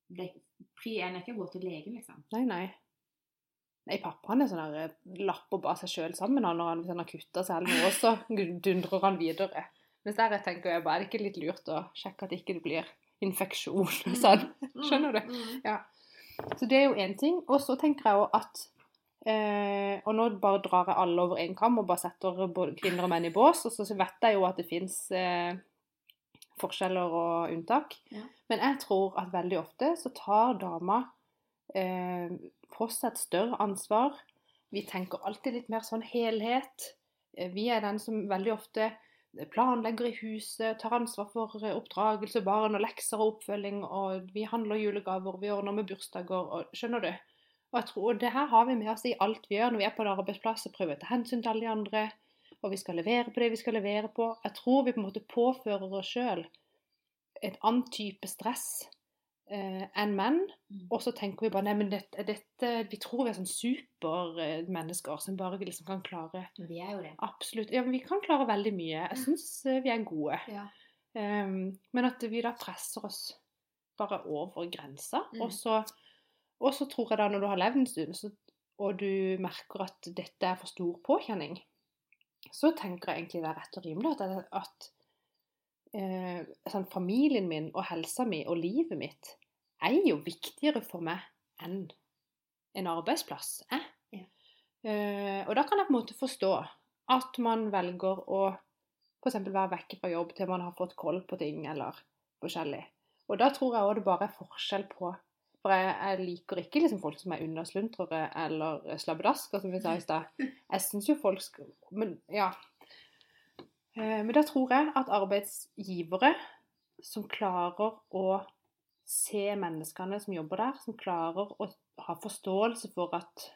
det, Pri én er ikke å gå til legen, liksom. Nei, nei. Nei, pappa han er sånn der eh, lapper bare seg sjøl sammen han, når han, hvis han har kutta seg eller noe, så dundrer han videre. Mens der jeg tenker jeg bare, er det ikke litt lurt å sjekke at det ikke blir infeksjon og sånn? Skjønner du? Ja. Så det er jo én ting. Og så tenker jeg jo at eh, Og nå bare drar jeg alle over én kam og bare setter både kvinner og menn i bås. Og så vet jeg jo at det fins eh, forskjeller og unntak. Ja. Men jeg tror at veldig ofte så tar dama eh, på seg et større ansvar. Vi tenker alltid litt mer sånn helhet. Eh, Vi er den som veldig ofte planlegger i huset, tar ansvar for eh, oppdragelse, barn og lekser og oppfølging, og vi handler julegaver, vi ordner med bursdager, og skjønner du? Og jeg tror det her har vi med oss i alt vi gjør når vi er på en arbeidsplass og prøver å ta hensyn til alle de andre, og vi skal levere på det vi skal levere på. Jeg tror vi på en måte påfører oss sjøl et annet type stress eh, enn menn. Mm. Og så tenker vi bare nei, men dette, dette Vi tror vi er sånn supermennesker som bare liksom kan klare Vi er jo det. Absolutt. Ja, men vi kan klare veldig mye. Jeg syns vi er gode. Ja. Um, men at vi da presser oss bare over grensa. Mm. Og, så, og så tror jeg da, når du har levd en stund, så, og du merker at dette er for stor påkjenning, så tenker jeg egentlig det er rett og rimelig at, at eh, sånn, familien min og helsa mi og livet mitt er jo viktigere for meg enn en arbeidsplass er. Ja. Eh, og da kan jeg på en måte forstå at man velger å f.eks. være vekke fra jobb til man har fått koll på ting, eller forskjellig. Og da tror jeg òg det bare er forskjell på For jeg, jeg liker ikke liksom folk som er undersluntrere eller slabbedasker, som vi sa i stad. Jeg syns jo folk skal Men ja. Eh, Men da tror jeg at arbeidsgivere som klarer å se menneskene som jobber der, som klarer å ha forståelse for at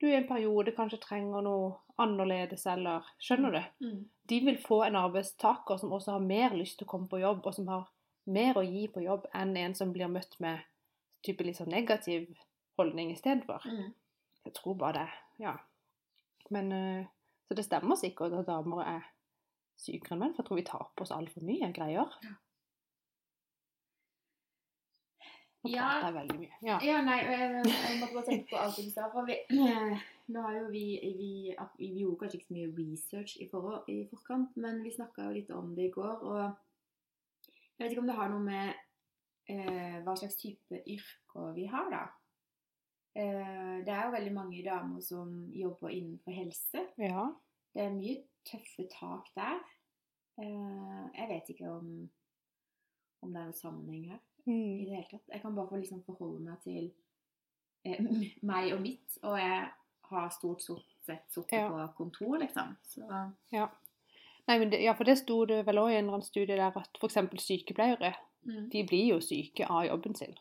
du i en periode kanskje trenger noe annerledes, eller Skjønner du? Mm. De vil få en arbeidstaker som også har mer lyst til å komme på jobb, og som har mer å gi på jobb enn en som blir møtt med type litt sånn negativ holdning istedenfor. Mm. Jeg tror bare det. Ja. Men eh, Så det stemmer sikkert at damer er sykere enn menn, for jeg tror vi tar på oss altfor mye greier. Ja. Ja. prater veldig mye. Ja. Ja, nei, jeg, jeg måtte bare tenke på alt du sa. For vi, nå har jo vi, vi, vi gjorde kanskje ikke så mye research i, for, i forkant, men vi snakka jo litt om det i går. Og jeg vet ikke om det har noe med eh, hva slags type yrker vi har, da. Eh, det er jo veldig mange damer som jobber innenfor helse. ja. Det er mye tøffe tak der. Eh, jeg vet ikke om, om det er noen sammenheng her i Mm. det hele tatt. Jeg kan bare få liksom forholde meg til eh, meg og mitt, og jeg har stort sett sittet Ja. på kontor, liksom. Så Nei, men det, ja, for det sto det vel òg i en eller annen studie der at f.eks. sykepleiere mm. de blir jo syke av jobben sin.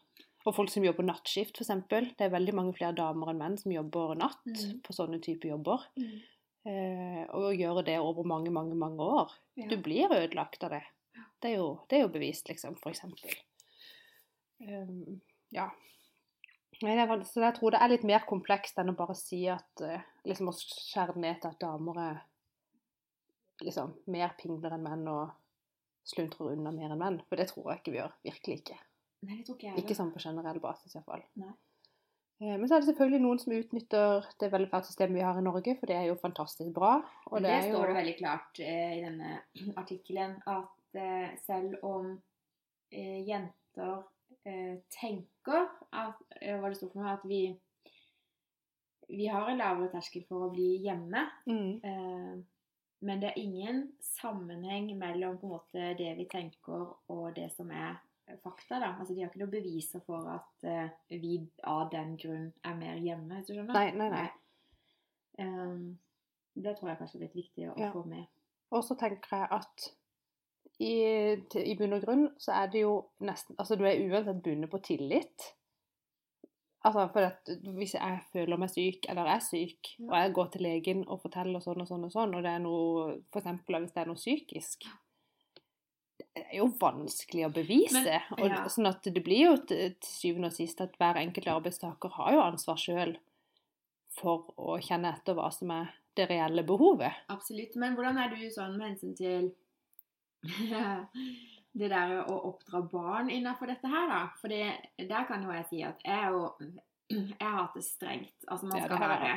Og folk som jobber nattskift, f.eks. Det er veldig mange flere damer enn menn som jobber natt mm. på sånne typer jobber. Mm. Eh, og gjøre det over mange, mange mange år. Ja. Du blir ødelagt av det. Det er jo, det er jo bevist, liksom, eksempel. Um, ja. Det er, så jeg tror det er litt mer komplekst enn å bare si at eh, liksom å skjære ned til at damer er liksom mer pingler enn menn og sluntrer unna mer enn menn. For det tror jeg ikke vi gjør. Virkelig ikke. Nei, det tror ikke jeg Ikke sånn på generell basis iallfall. Eh, Men så er det selvfølgelig noen som utnytter det velferdssystemet vi har i Norge, for det er jo fantastisk bra. Og det, det, er jo står det veldig klart eh, i denne artikkelen at eh, selv om eh, jenter eh, tenker at, eh, hva det står for noe, at vi, vi har en lavere terskel for å bli hjemme, mm, Eh, men det er ingen sammenheng mellom måte det vi tenker og det som er fakta. da. Altså, De har ikke noe beviser for at uh, vi av den grunn er mer hjemme. hvis du skjønner? Nei, nei, nei. Um, det tror jeg kanskje er litt viktig å Ja. få med. Og så tenker jeg at i, i bunn og grunn så er det jo nesten Altså du er uansett bundet på tillit. Altså for at hvis jeg føler meg syk, eller er syk, Ja. og jeg går til legen og forteller sånn og sånn og sånn, og det er noe For eksempel hvis det er noe psykisk Det er jo vanskelig å bevise. Men- og. Sånn at det blir jo til syvende og sist at hver enkelt arbeidstaker har jo ansvar sjøl for å kjenne etter hva som er det reelle behovet. Absolutt. Men hvordan er du sånn med hensyn til det der å oppdra barn innenfor dette her, da? For der kan jo jeg si at jeg er jo Jeg har hatt det strengt. Altså, man skal det være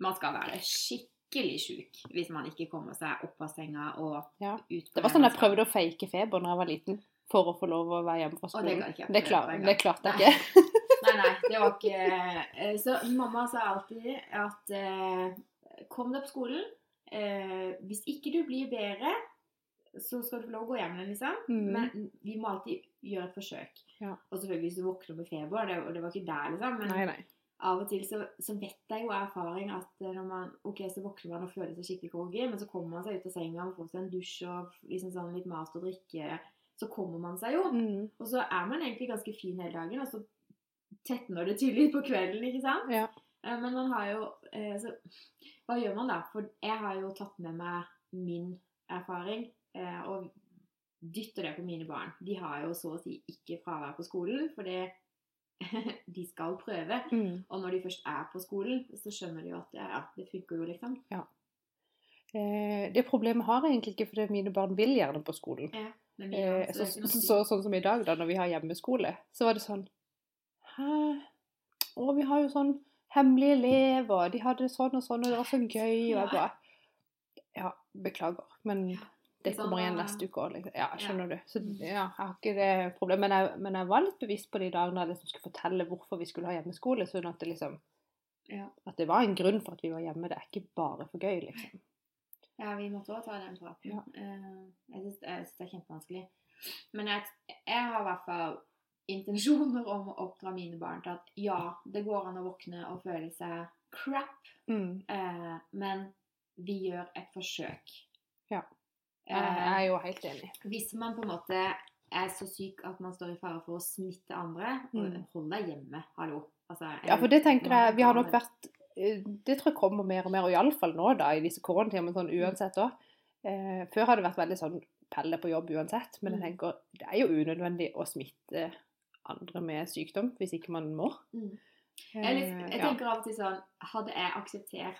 Man skal være skikkelig sjuk hvis man ikke kommer seg opp av senga og Ja. ut Det var sånn jeg prøvde å fake feber da jeg var liten, for å få lov å være hjemme fra det skolen. ikke Det, klar, det klarte jeg ikke. Nei, nei, det var ikke eh, Så mamma sa alltid at eh, kom deg på skolen. Eh, hvis ikke du blir bedre, så skal du få lov å gå hjem igjen, liksom. Mm. Men vi må alltid gjøre et forsøk. Ja. Og selvfølgelig hvis du våkner med feber, det, og det var ikke der, liksom. Men Nei, nei. av og til så, så vet jeg jo av erfaring at eh, når man Ok, så våkner man og føler seg skikkelig groggy, men så kommer man seg ut av senga og får seg en dusj og liksom sånn litt mat og drikke. Så kommer man seg jo. Mm. Og så er man egentlig ganske fin hele dagen, og så tetner det tydelig på kvelden, ikke sant? Ja. Eh, Men man har jo eh, Så hva gjør man da? For jeg har jo tatt med meg min erfaring og dytter det på mine barn. De har jo så å si ikke fravær på skolen, for det de skal prøve. Mm. Og når de først er på skolen, så skjønner de jo at ja, ja, det funker jo, liksom. Eh, det problemet har jeg egentlig ikke fordi mine barn vil gjerne på skolen. Ja, men vi, Eh, så, så, så, sånn som i dag, da, når vi har hjemmeskole, så var det sånn Hæ? Å, vi har jo sånn hemmelige elever, de hadde sånn og sånn, og det var så gøy. Og jeg bare Ja, beklager, men det Sånn, kommer igjen eh, neste uke òg. Liksom. Ja, skjønner du. Så Mm. ja, jeg har ikke det problemet. Men jeg, men jeg var litt bevisst på de dagene jeg liksom skulle fortelle hvorfor vi skulle ha hjemmeskole, sånn at det liksom Ja. At det var en grunn for at vi var hjemme. Det er ikke bare for gøy, liksom. Ja, vi måtte også ta den praten. Ja. Eh, jeg syns det er kjempevanskelig. Men jeg, jeg har i hvert fall intensjoner om å oppdra mine barn til at ja, det går an å våkne og føle seg crap, Mm. eh, men vi gjør et forsøk. Ja. Eh, Jeg jeg er jo helt enig. hvis man på en måte er så syk at man står i fare for å smitte andre, Mm. hold deg hjemme, hallo. Altså, Ja, for det tenker jeg Vi har nok vært eh, Det tror jeg kommer mer og mer, og iallfall nå, da, i disse koronatidene, men sånn uansett òg. Eh, før har det vært veldig sånn pelle på jobb uansett, men jeg Mm. tenker det er jo unødvendig å smitte andre med sykdom hvis ikke man må. Mm. Jeg, er litt, Eh, jeg tenker av og til sånn Hadde jeg akseptert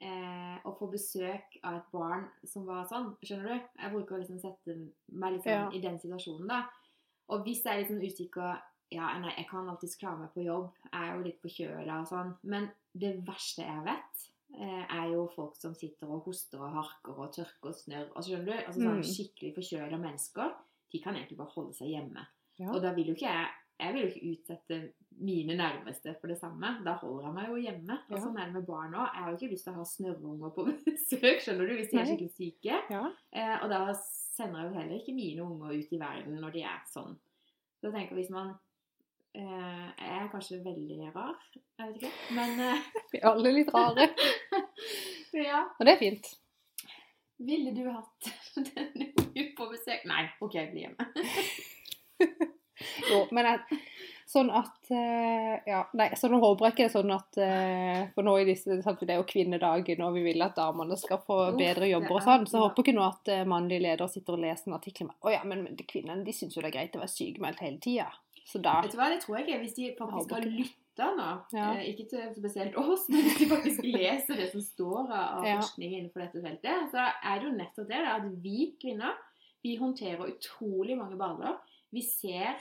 eh, å få besøk av et barn som var sånn Skjønner du? Jeg bruker å liksom sette meg sånn Ja. i den situasjonen, da. Og hvis jeg er litt sånn usikker Ja, nei, jeg kan alltids klare meg på jobb. Jeg er jo litt forkjøla og sånn. Men det verste jeg vet, eh, er jo folk som sitter og hoster og harker og tørker og snørr. Altså, skjønner du? Altså sånn Mm. skikkelig forkjøla mennesker. De kan egentlig bare holde seg hjemme. Ja. Og da vil jo ikke jeg Jeg vil jo ikke utsette mine nærmeste for det samme. Da holder jeg meg jo hjemme. Og Ja. sånn er det med barn òg. Jeg har jo ikke lyst til å ha snørrunger på besøk, skjønner du, hvis de er skikkelig syke. Ja. Eh, og da sender jeg jo heller ikke mine unger ut i verden når de er sånn. Så jeg tenker hvis man eh, Jeg er kanskje veldig rar, jeg vet ikke. Men eh, Vi er alle litt rare. ja. Og det er fint. Ville du hatt denne ungen på besøk? Nei, OK, bli hjemme. Jo, men jeg, sånn at eh, Ja, nei, så nå håper jeg ikke det er sånn at eh, For nå i disse sant, Det er jo kvinnedagen, og vi vil at damene skal få bedre jobber og sånn. Så jeg håper ikke nå at eh, mannlige ledere sitter og leser en artikkel med Å ja, men de kvinnene de syns jo det er greit å være sykemeldt hele tida. Så da Vet du hva, det tror jeg ikke. Hvis de faktisk har lytta nå, Ja. ikke til spesielt oss, men hvis de faktisk leser det som står av forskning innenfor dette feltet, så er det jo nettopp det da, at vi kvinner vi håndterer utrolig mange baller. Vi ser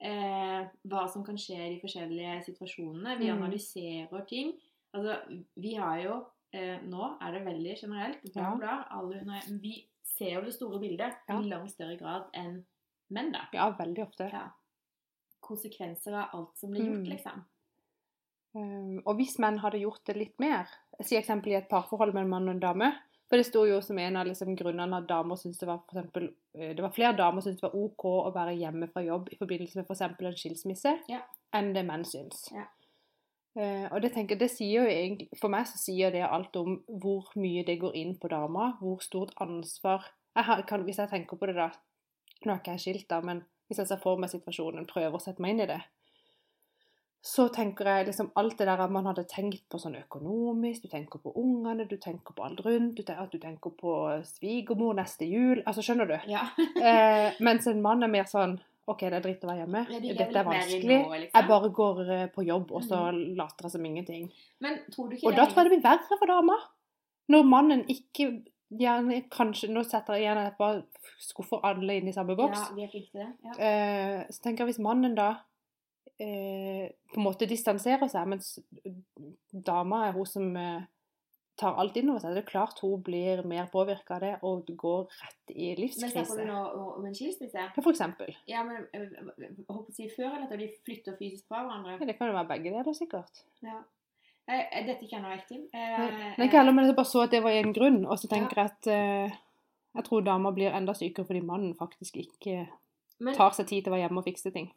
eh, hva som kan skje i de forskjellige situasjonene. Vi Mm. analyserer ting. Altså, vi har jo eh, Nå er det veldig generelt. Bla, bla, alle vi ser jo det store bildet Ja. i langt større grad enn menn, da Ja, veldig ofte. ja, konsekvenser av alt som blir gjort, Mm. liksom. Um, og hvis menn hadde gjort det litt mer, si eksempel i et parforhold med en mann og en dame For det sto jo som en av liksom, grunnene at damer syntes det var for eksempel, eh, Det var flere damer syntes det var OK å være hjemme fra jobb i forbindelse med f.eks. en skilsmisse, Ja. enn det menn syns. Ja. Uh, og det tenker det sier jo egentlig For meg så sier det alt om hvor mye det går inn på dama, hvor stort ansvar jeg har, kan, Hvis jeg tenker på det, da Nå er ikke jeg skilt, da, men hvis jeg ser for meg situasjonen, prøver å sette meg inn i det, så tenker jeg liksom alt det der at man hadde tenkt på sånn økonomisk, du tenker på ungene, du tenker på alt rundt, du tenker, at du tenker på svigermor neste jul, altså skjønner du? Ja. Eh, mens en mann er mer sånn, ok, det er dritt å være hjemme, Ja, de dette er vanskelig, nå, liksom. jeg bare går eh, på jobb, og så later jeg som ingenting. Men tror du ikke Og da tror jeg det blir verre for dama. Når mannen ikke gjerne kanskje Nå setter jeg igjen at jeg bare skuffer alle inn i samme boks. Ja, vi er flinke til det. Ja. Eh, så tenker jeg hvis mannen da eh, på en måte distanserer seg, mens dama er hun som eh, tar alt inn over seg, det er klart hun blir mer påvirka av det og går rett i livskrise. Men om en skilsmisse? Ja, for eksempel. Ja, men jeg håper si før eller etter de flytter fysisk fra hverandre? Ja, det kan jo være begge deler, sikkert. Ja. Eh, eh, Dette kjenner jeg ikke til. Eh, Nei, ikke heller, men jeg bare så at det var en grunn, og så tenker jeg at eh, jeg tror dama blir enda sykere fordi mannen faktisk ikke Men tar seg tid til å være hjemme og fikse ting.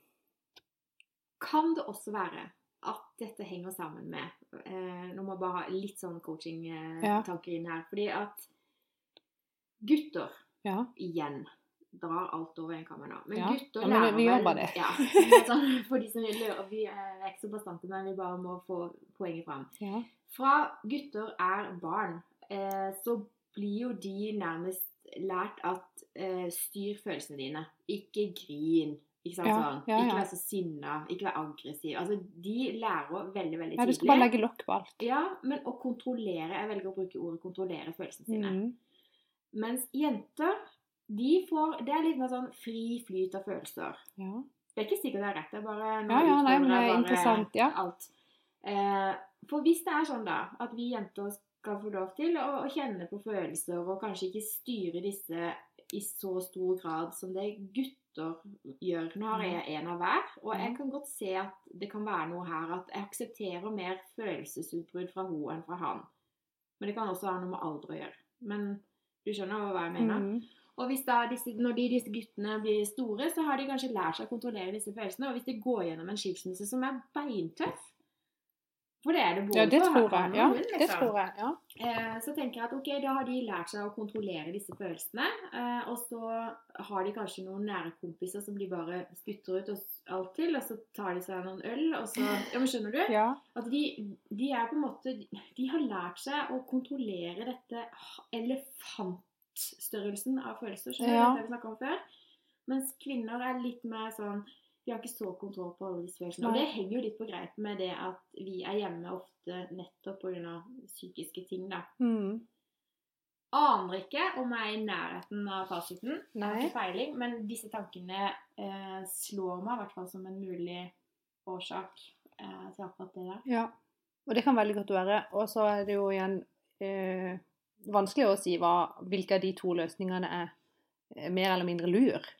Kan det også være at dette henger sammen med eh, Nå må jeg bare ha litt sånn coaching-tanker inn her. Fordi at gutter Ja. igjen drar alt over en kammer nå. Men Ja. gutter Ja, men lærer vi vel- bare det. Ja. Sånn, for de som lurer, vi er ikke så bastante, men vi bare må få poenget fram. Ja. Fra gutter er barn, eh, så blir jo de nærmest lært at eh, styr følelsene dine. Ikke grin. Ikke sant? Ja, Sånn. ja, Ikke være så sinna, ikke være aggressiv. Altså, de lærer veldig, veldig Ja, du skal bare legge lokk på alt. Ja, men å kontrollere Jeg velger å bruke ordet kontrollere følelsene sine. Mm. Mens jenter, de får Det er litt mer sånn fri flyt av følelser. Ja. Det er ikke sikkert det er rett. Det er bare noe Ja, ja, nei, men det er interessant, ja. alt. Eh, for hvis det er sånn, da, at vi jenter skal få lov til å, å kjenne på følelser, og kanskje ikke styre disse i så stor grad som det gutter gjør Nå har jeg en av hver, og jeg kan godt se at det kan være noe her at jeg aksepterer mer følelsesutbrudd fra hun enn fra han. Men det kan også ha noe med alder å gjøre. Men du skjønner hva jeg mener? Mm. Og hvis da disse, når de, disse guttene blir store, så har de kanskje lært seg å kontrollere disse følelsene. Og hvis de går gjennom en skilsmisse som er beintøff For det er det både Ja, det for tror jeg. Ja, det liksom. tror jeg. Ja. Eh, så tenker jeg at ok, da har de lært seg å kontrollere disse følelsene. Eh, og så har de kanskje noen nære kompiser som de bare spytter ut alt til, og så tar de seg noen øl, og så Ja, men skjønner du? ja. At de, de er på en måte De har lært seg å kontrollere dette elefantstørrelsen av følelser. Skjønner Ja. dette vi snakket om før? Mens kvinner er litt mer sånn De har ikke så kontroll på alle disse følelsene. Og det henger jo litt på greip med det at vi er hjemme ofte nettopp pga. psykiske ting, da. Mm. Aner ikke om jeg er i nærheten av fasiten. Nei. ikke feiling, men disse tankene eh, slår meg i hvert fall som en mulig årsak eh, til akkurat det der. Ja, og det kan veldig godt være. Og så er det jo igjen eh, vanskelig å si hva, hvilke av de to løsningene er eh, mer eller mindre lur.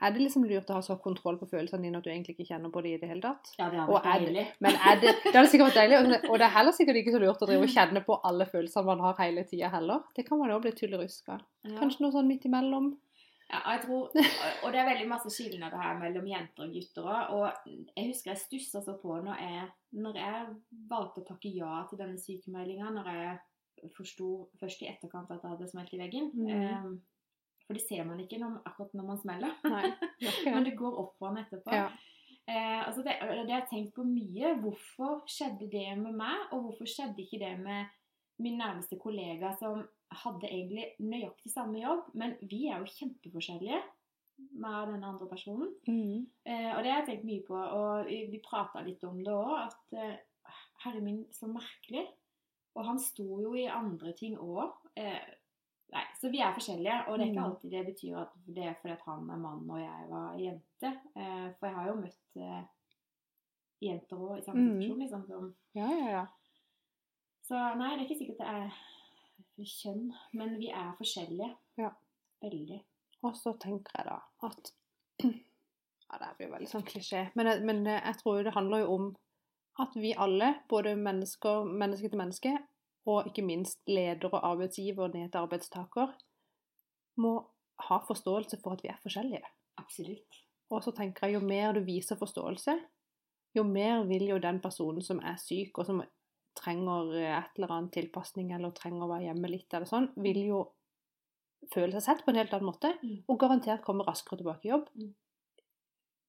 Er det liksom lurt å ha så kontroll på følelsene dine at du egentlig ikke kjenner på det i det hele tatt? Ja, det hadde vært det- deilig. Men er det, det hadde sikkert vært deilig, og- og det er heller sikkert ikke så lurt å drive og kjenne på alle følelsene man har hele tida heller. Det kan man jo bli tullerusk av. Ja. Kanskje noe sånn midt imellom. Ja, jeg tror, og det er veldig masse skilnader her mellom jenter og gutter òg. Og jeg husker jeg stussa så på når jeg, når jeg valgte å takke ja til denne sykemeldinga, når jeg forsto først i etterkant at jeg hadde smelt i veggen. Mm. Eh, for det ser man ikke når, akkurat når man smeller. Nei, Men det. går opp for han etterpå. Ja. Eh, altså det, det har jeg tenkt på mye. Hvorfor skjedde det med meg, og hvorfor skjedde ikke det med min nærmeste kollega som hadde egentlig nøyaktig samme jobb, men vi er jo kjempeforskjellige med denne andre personen. Mm. Eh, og det har jeg tenkt mye på, og vi, prata litt om det òg, at eh, herre min, så merkelig. Og han sto jo i andre ting òg. Eh, så vi er forskjellige, og det er ikke Mm. alltid det betyr at det er fordi han er mann og jeg var jente. Eh, for jeg har jo møtt eh, jenter òg i samme Mm. situasjon, liksom. Som, Ja, ja, ja. så nei, det er ikke sikkert det er kjønn, men vi er forskjellige. Ja. Veldig. Og så tenker jeg da at Ja, det blir veldig sånn klisjé. Men, men jeg tror det handler jo om at vi alle, både mennesker, menneske til menneske, og ikke minst leder og arbeidsgiver ned til arbeidstaker, må ha forståelse for at vi er forskjellige. Absolutt. Og så tenker jeg jo mer du viser forståelse, jo mer vil jo den personen som er syk, og som trenger et eller annet tilpasning, eller trenger å være hjemme litt, eller sånn, vil jo føle seg sett på en helt annen måte, Mm. og garantert komme raskere tilbake i jobb. Mm.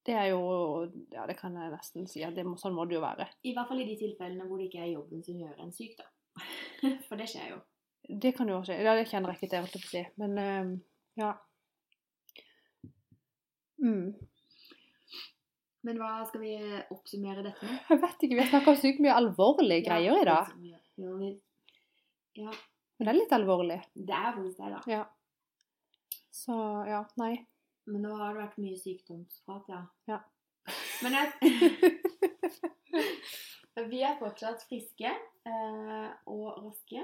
Det er jo Ja, det kan jeg nesten si. at det må, Sånn må det jo være. I hvert fall i de tilfellene hvor det ikke er jobben som gjør en syk, da. For det skjer jo. Det kan jo skje. Ja, det kjenner jeg ikke til, holdt jeg på å si. Men eh, ja. Mm. Men hva skal vi oppsummere dette med? Jeg vet ikke, vi har snakka sykt mye alvorlige greier i dag. Ja, vi- ja, Men det er litt alvorlig. det er faktisk det, da. Ja. Så ja, nei. Men nå har det vært mye sykdomsprat, ja. Ja. Men jeg Vi er fortsatt friske eh, og raske.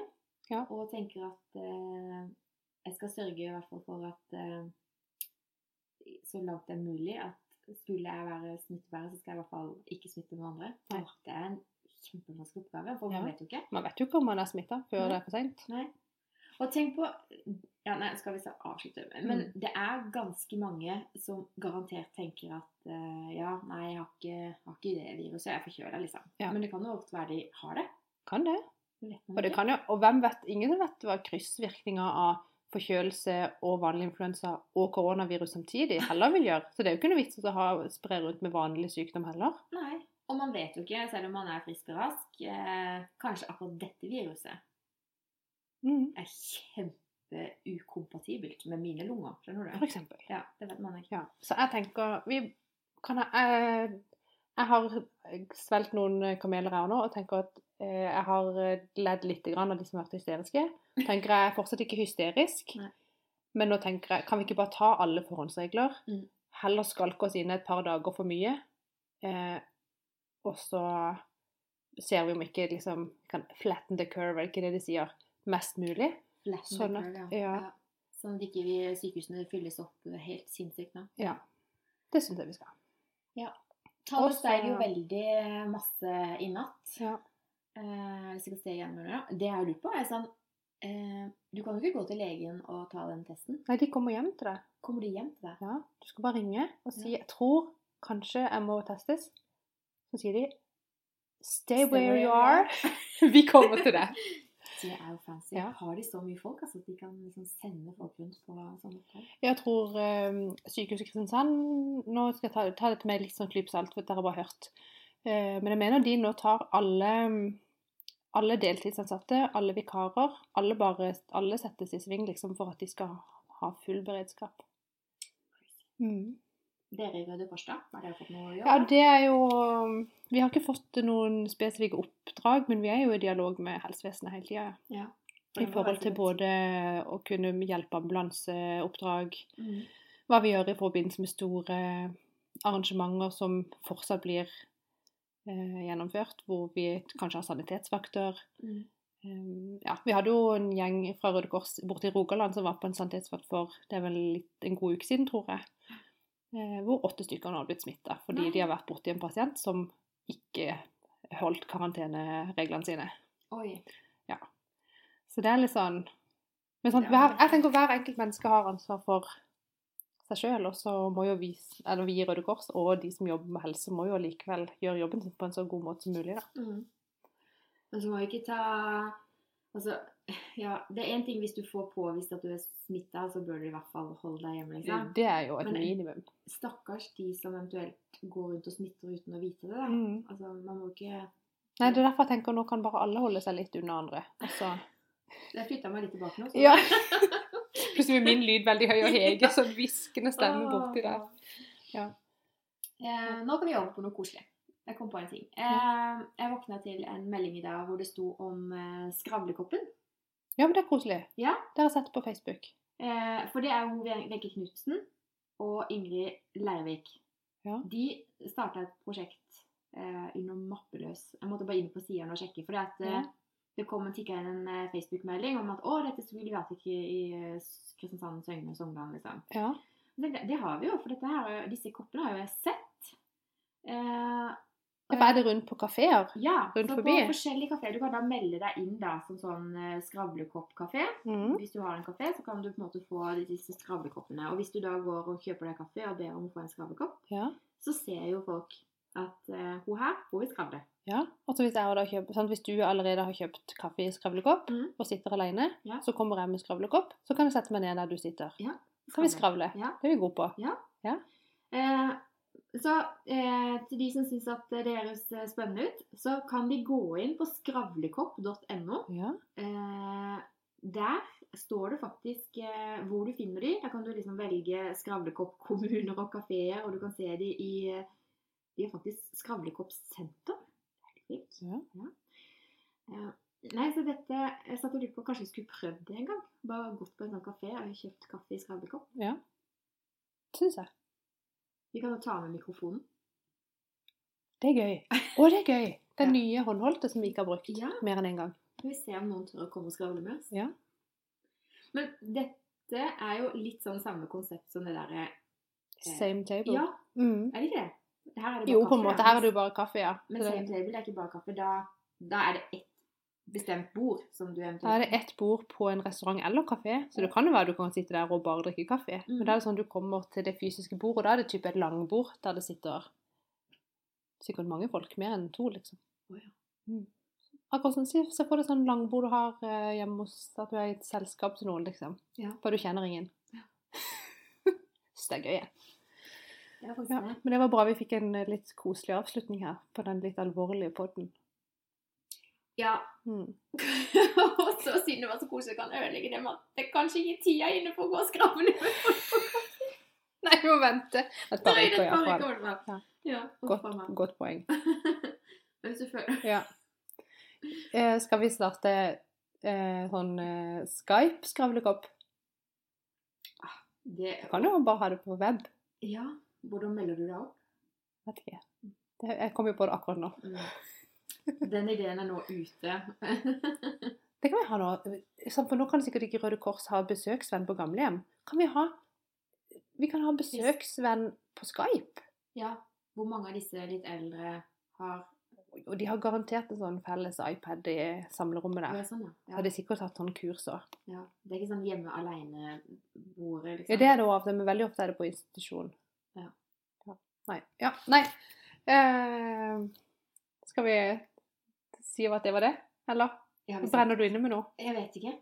Ja. Og tenker at eh, jeg skal sørge i hvert fall for at eh, så langt det er mulig at skulle jeg være smittebærer, så skal jeg i hvert fall ikke smitte noen andre. Nei. Åh, det er en kjempevanskelig oppgave, for Ja. man vet jo ikke. Man vet jo ikke om man er smitta før Nei. det er for seint. Og tenk på ja, nei, skal vi så avslutte? Men Mm. det er ganske mange som garantert tenker at uh, ja, nei, jeg har ikke, har ikke det viruset, jeg er forkjøla, liksom. Ja. Men det kan jo ofte være de har det. Kan det. Det Og det kan jo, og hvem vet, ingen vet hva kryssvirkninger av forkjølelse og vanlig influensa og koronavirus samtidig heller vil gjøre. Så det er jo ikke noe vits å ha, spre rundt med vanlig sykdom heller. Nei. Og man vet jo ikke, selv om man er frisk og rask, eh, kanskje akkurat dette viruset Mm. er kjempeukompatibelt med mine lunger. Skjønner du? For eksempel. Ja, det vet man ikke. Ja. Så jeg tenker vi, kan jeg eh, Jeg har svelget noen kameler her nå og tenker at eh, jeg har ledd litt av de som har vært hysteriske. Tenker jeg er fortsatt ikke hysterisk. Nei. Men nå tenker jeg, kan vi ikke bare ta alle forhåndsregler? Mm. Heller skalke oss inn et par dager for mye. Eh, og så ser vi om ikke liksom kan flatten the curve, er det ikke det de sier? Mest mulig. Sånn at- ja. ja. Sånn at ikke vi, sykehusene fylles opp helt sinnssykt nå. Ja. Det syns jeg vi skal. Tallet Også- steg jo veldig masse i natt. Ja. Eh, hvis vi kan se igjen det. Det jeg lurt på, er sånn eh, Du kan jo ikke gå til legen og ta den testen. Nei, de kommer hjem til deg. Kommer de hjem til deg? Ja. Du skal bare ringe og si Ja. 'Jeg tror kanskje jeg må testes'. Så sier de 'Stay Stay where where you you are'. vi kommer til deg. Det er jo fancy. Ja. Har de så mye folk altså, at de kan liksom sende folk rundt på sånne oppdrag? Jeg tror eh, Sykehuset Kristiansand Nå skal jeg ta, ta dette med litt sånn klype salt, for dette har jeg bare hørt. Uh, men jeg mener de nå tar alle alle deltidsansatte, alle vikarer, alle bare alle settes i sving liksom for at de skal ha full beredskap. Mm. Dere i Røde Kors, da? Har dere fått noe å gjøre? Ja, det er jo Vi har ikke fått noen spesifikke oppdrag, men vi er jo i dialog med helsevesenet hele tida. Ja. I forhold til både å kunne hjelpe ambulanseoppdrag, mm. hva vi gjør i forbindelse med store arrangementer som fortsatt blir eh, gjennomført, hvor vi kanskje har sanitetsvakter. Mm. Um, ja, vi hadde jo en gjeng fra Røde Kors borte i Rogaland som var på en sanitetsvakt for det er vel en god uke siden, tror jeg. Eh, hvor åtte stykker nå har blitt smitta fordi Nei. de har vært borti en pasient som ikke holdt karantenereglene sine. Oi. Ja. Så det er litt sånn Men sånn, hver, jeg tenker hver enkelt menneske har ansvar for seg sjøl, og så må jo vi, eller vi i Røde Kors og de som jobber med helse, må jo likevel gjøre jobben sin på en så god måte som mulig, da. Mm. Men så må vi ikke ta Altså, ja, det er én ting hvis du får påvist at du er smitta, så bør du i hvert fall holde deg hjemme. Liksom. Det er jo et Men- minimum. Stakkars de som eventuelt går rundt og smitter uten å vite det. Mm. Altså, man må ikke Nei, det er derfor jeg tenker nå kan bare alle holde seg litt unna andre. Altså... så Jeg flytta meg litt tilbake nå. så- Ja. Plutselig blir min lyd veldig høy og hege, sånn hviskende stemme borti der. Ja. Eh, nå kan vi over på noe koselig. Jeg kom på en ting. Eh, jeg våkna til en melding i dag hvor det sto om eh, skravlekoppen. Ja, men det er koselig. Ja. Det har jeg sett på Facebook. Eh, for det er jo Wenche Knutsen og Ingrid Leirvik. Ja. De starta et prosjekt eh, under Mappeløs. Jeg måtte bare inn på sidene og sjekke. For det, at, eh, Ja. det kom en tikka inn en eh, Facebook-melding om at å, dette skulle vi hatt i eh, Kristiansand, Søgne og Sogndal. Liksom. Ja. Det, det har vi jo, for her, disse koppene har jo jeg sett. Eh, Ja, for er det rundt på kafeer? ja, rundt så forbi? på forskjellige kafeer. Du kan da melde deg inn da som sånn skravlekoppkafé. skravlekopp-kafé. Mm. Hvis du har en kafé, så kan du på en måte få disse skravlekoppene. Og hvis du da går og kjøper deg kaffe og ber om å få en skravlekopp, Ja. så ser jo folk at uh, hun her, hun vil skravle. ja. Og hvis, jeg kjøper, sant, hvis du allerede har kjøpt kaffe i skravlekopp mm. og sitter alene, Ja. så kommer jeg med skravlekopp, så kan jeg sette meg ned der du sitter. Så kan vi skravle. Ja. Det er vi gode på. Eh, så eh, til de som syns at det høres spennende ut, så kan de gå inn på skravlekopp.no. Ja. Eh, der står det faktisk eh, hvor du finner de. Der kan du liksom velge skravlekopp-kommuner og kafeer, og du kan se de i De har faktisk skravlekoppsenter. Er. Ja. Eh, nei, så dette Jeg satt og lurte på kanskje jeg skulle prøvd det en gang. Bare gått på en sånn kafé og kjøpt kaffe i skravlekopp. ja. Syns jeg. Vi kan jo ta med mikrofonen. Det er gøy. Å, det er gøy! Den Ja. nye håndholdte som vi ikke har brukt Ja. mer enn én en gang. Skal vi se om noen tør å komme og skravle med oss. Ja. Men dette er jo litt sånn samme konsept som det derre Same table. Ja, Mm. er det ikke det? Her er det bare Jo, på en måte. Her er det jo bare kaffe, ja. Men same table er ikke bare kaffe. Da, da er det ett bestemt bord som du eventuelt Da er det ett bord på en restaurant eller kafé, så det kan jo være du kan sitte der og bare drikke kaffe. Mm. Men da er det sånn du kommer til det fysiske bordet, og da er det type et langbord der det sitter sikkert mange folk, mer enn to, liksom. Oh, ja. Mm. Akkurat sånn, se for deg sånn langbord du har eh, hjemme hos At du er i et selskap til noen, liksom. Ja. For du kjenner ingen. Ja. Så det er gøy, faktisk Ja. Men det var bra vi fikk en eh, litt koselig avslutning her på den litt alvorlige podden. Ja. Mm. og så siden det var så koselig, kan ødelegge det med at det kanskje ikke er tida inne for å gå og skrave kaffe. Nei, vi må vente. Et par uker, det er iallfall. Ja. Ja, Godt, godt poeng. Men selvfølgelig. Ja. Eh, skal vi starte eh, sånn eh, Skype-skravlekopp? Det, Du kan jo bare ha det på web. Ja, hvordan melder du deg opp? Vet ikke. Det, jeg kom jo på det akkurat nå. Mm. Den ideen er nå ute. Det kan vi ha nå. For nå kan sikkert ikke Røde Kors ha besøksvenn på gamlehjem. Kan vi ha Vi kan ha besøksvenn på Skype. ja, hvor mange av disse litt eldre har Og de har garantert en sånn felles iPad i samlerommet Ja, der. sånn, ja. Så har sikkert hatt sånn kurs òg. ja. Det er ikke sånn hjemme aleine-bordet, liksom. Ja, det er det òg, men veldig ofte er det på institusjon. Ja. Ja. Nei. Ja, nei. Uh, skal vi si at det var det, eller? Ja, Brenner du inne med noe? jeg vet ikke.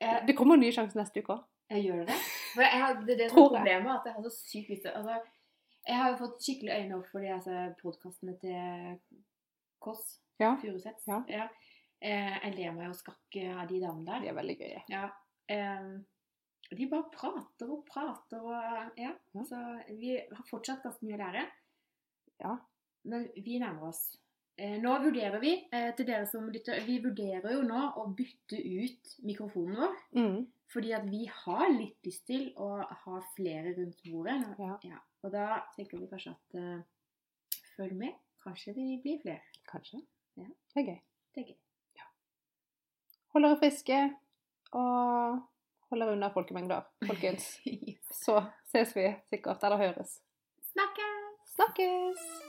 Jeg, Det kommer en ny sjanse neste uke òg. gjør det. For jeg har, det det er problemet, at jeg har så sykt lite altså, Jeg har jo fått skikkelig øyne opp for de altså, podkastene til Kåss Ja. Furuseth. Ja. Eh, jeg ler meg jo skakk av de damene der. De er veldig gøye. Ja. de bare prater og prater og Ja. Ja. Så vi har fortsatt ganske mye å lære. Ja. Men vi nærmer oss. Eh, nå vurderer vi, eh, til dere som lytter, vi vurderer jo nå å bytte ut mikrofonen vår. Mm. Fordi at vi har litt lyst til å ha flere rundt bordet. Ja. Og da tenker vi kanskje at uh, Følg med. Kanskje det blir flere. Kanskje. Ja. Det er gøy. Det er gøy. Hold dere friske, og hold dere unna folkemengder, folkens. Så ses vi sikkert, eller høres. Snakkes! Snakkes!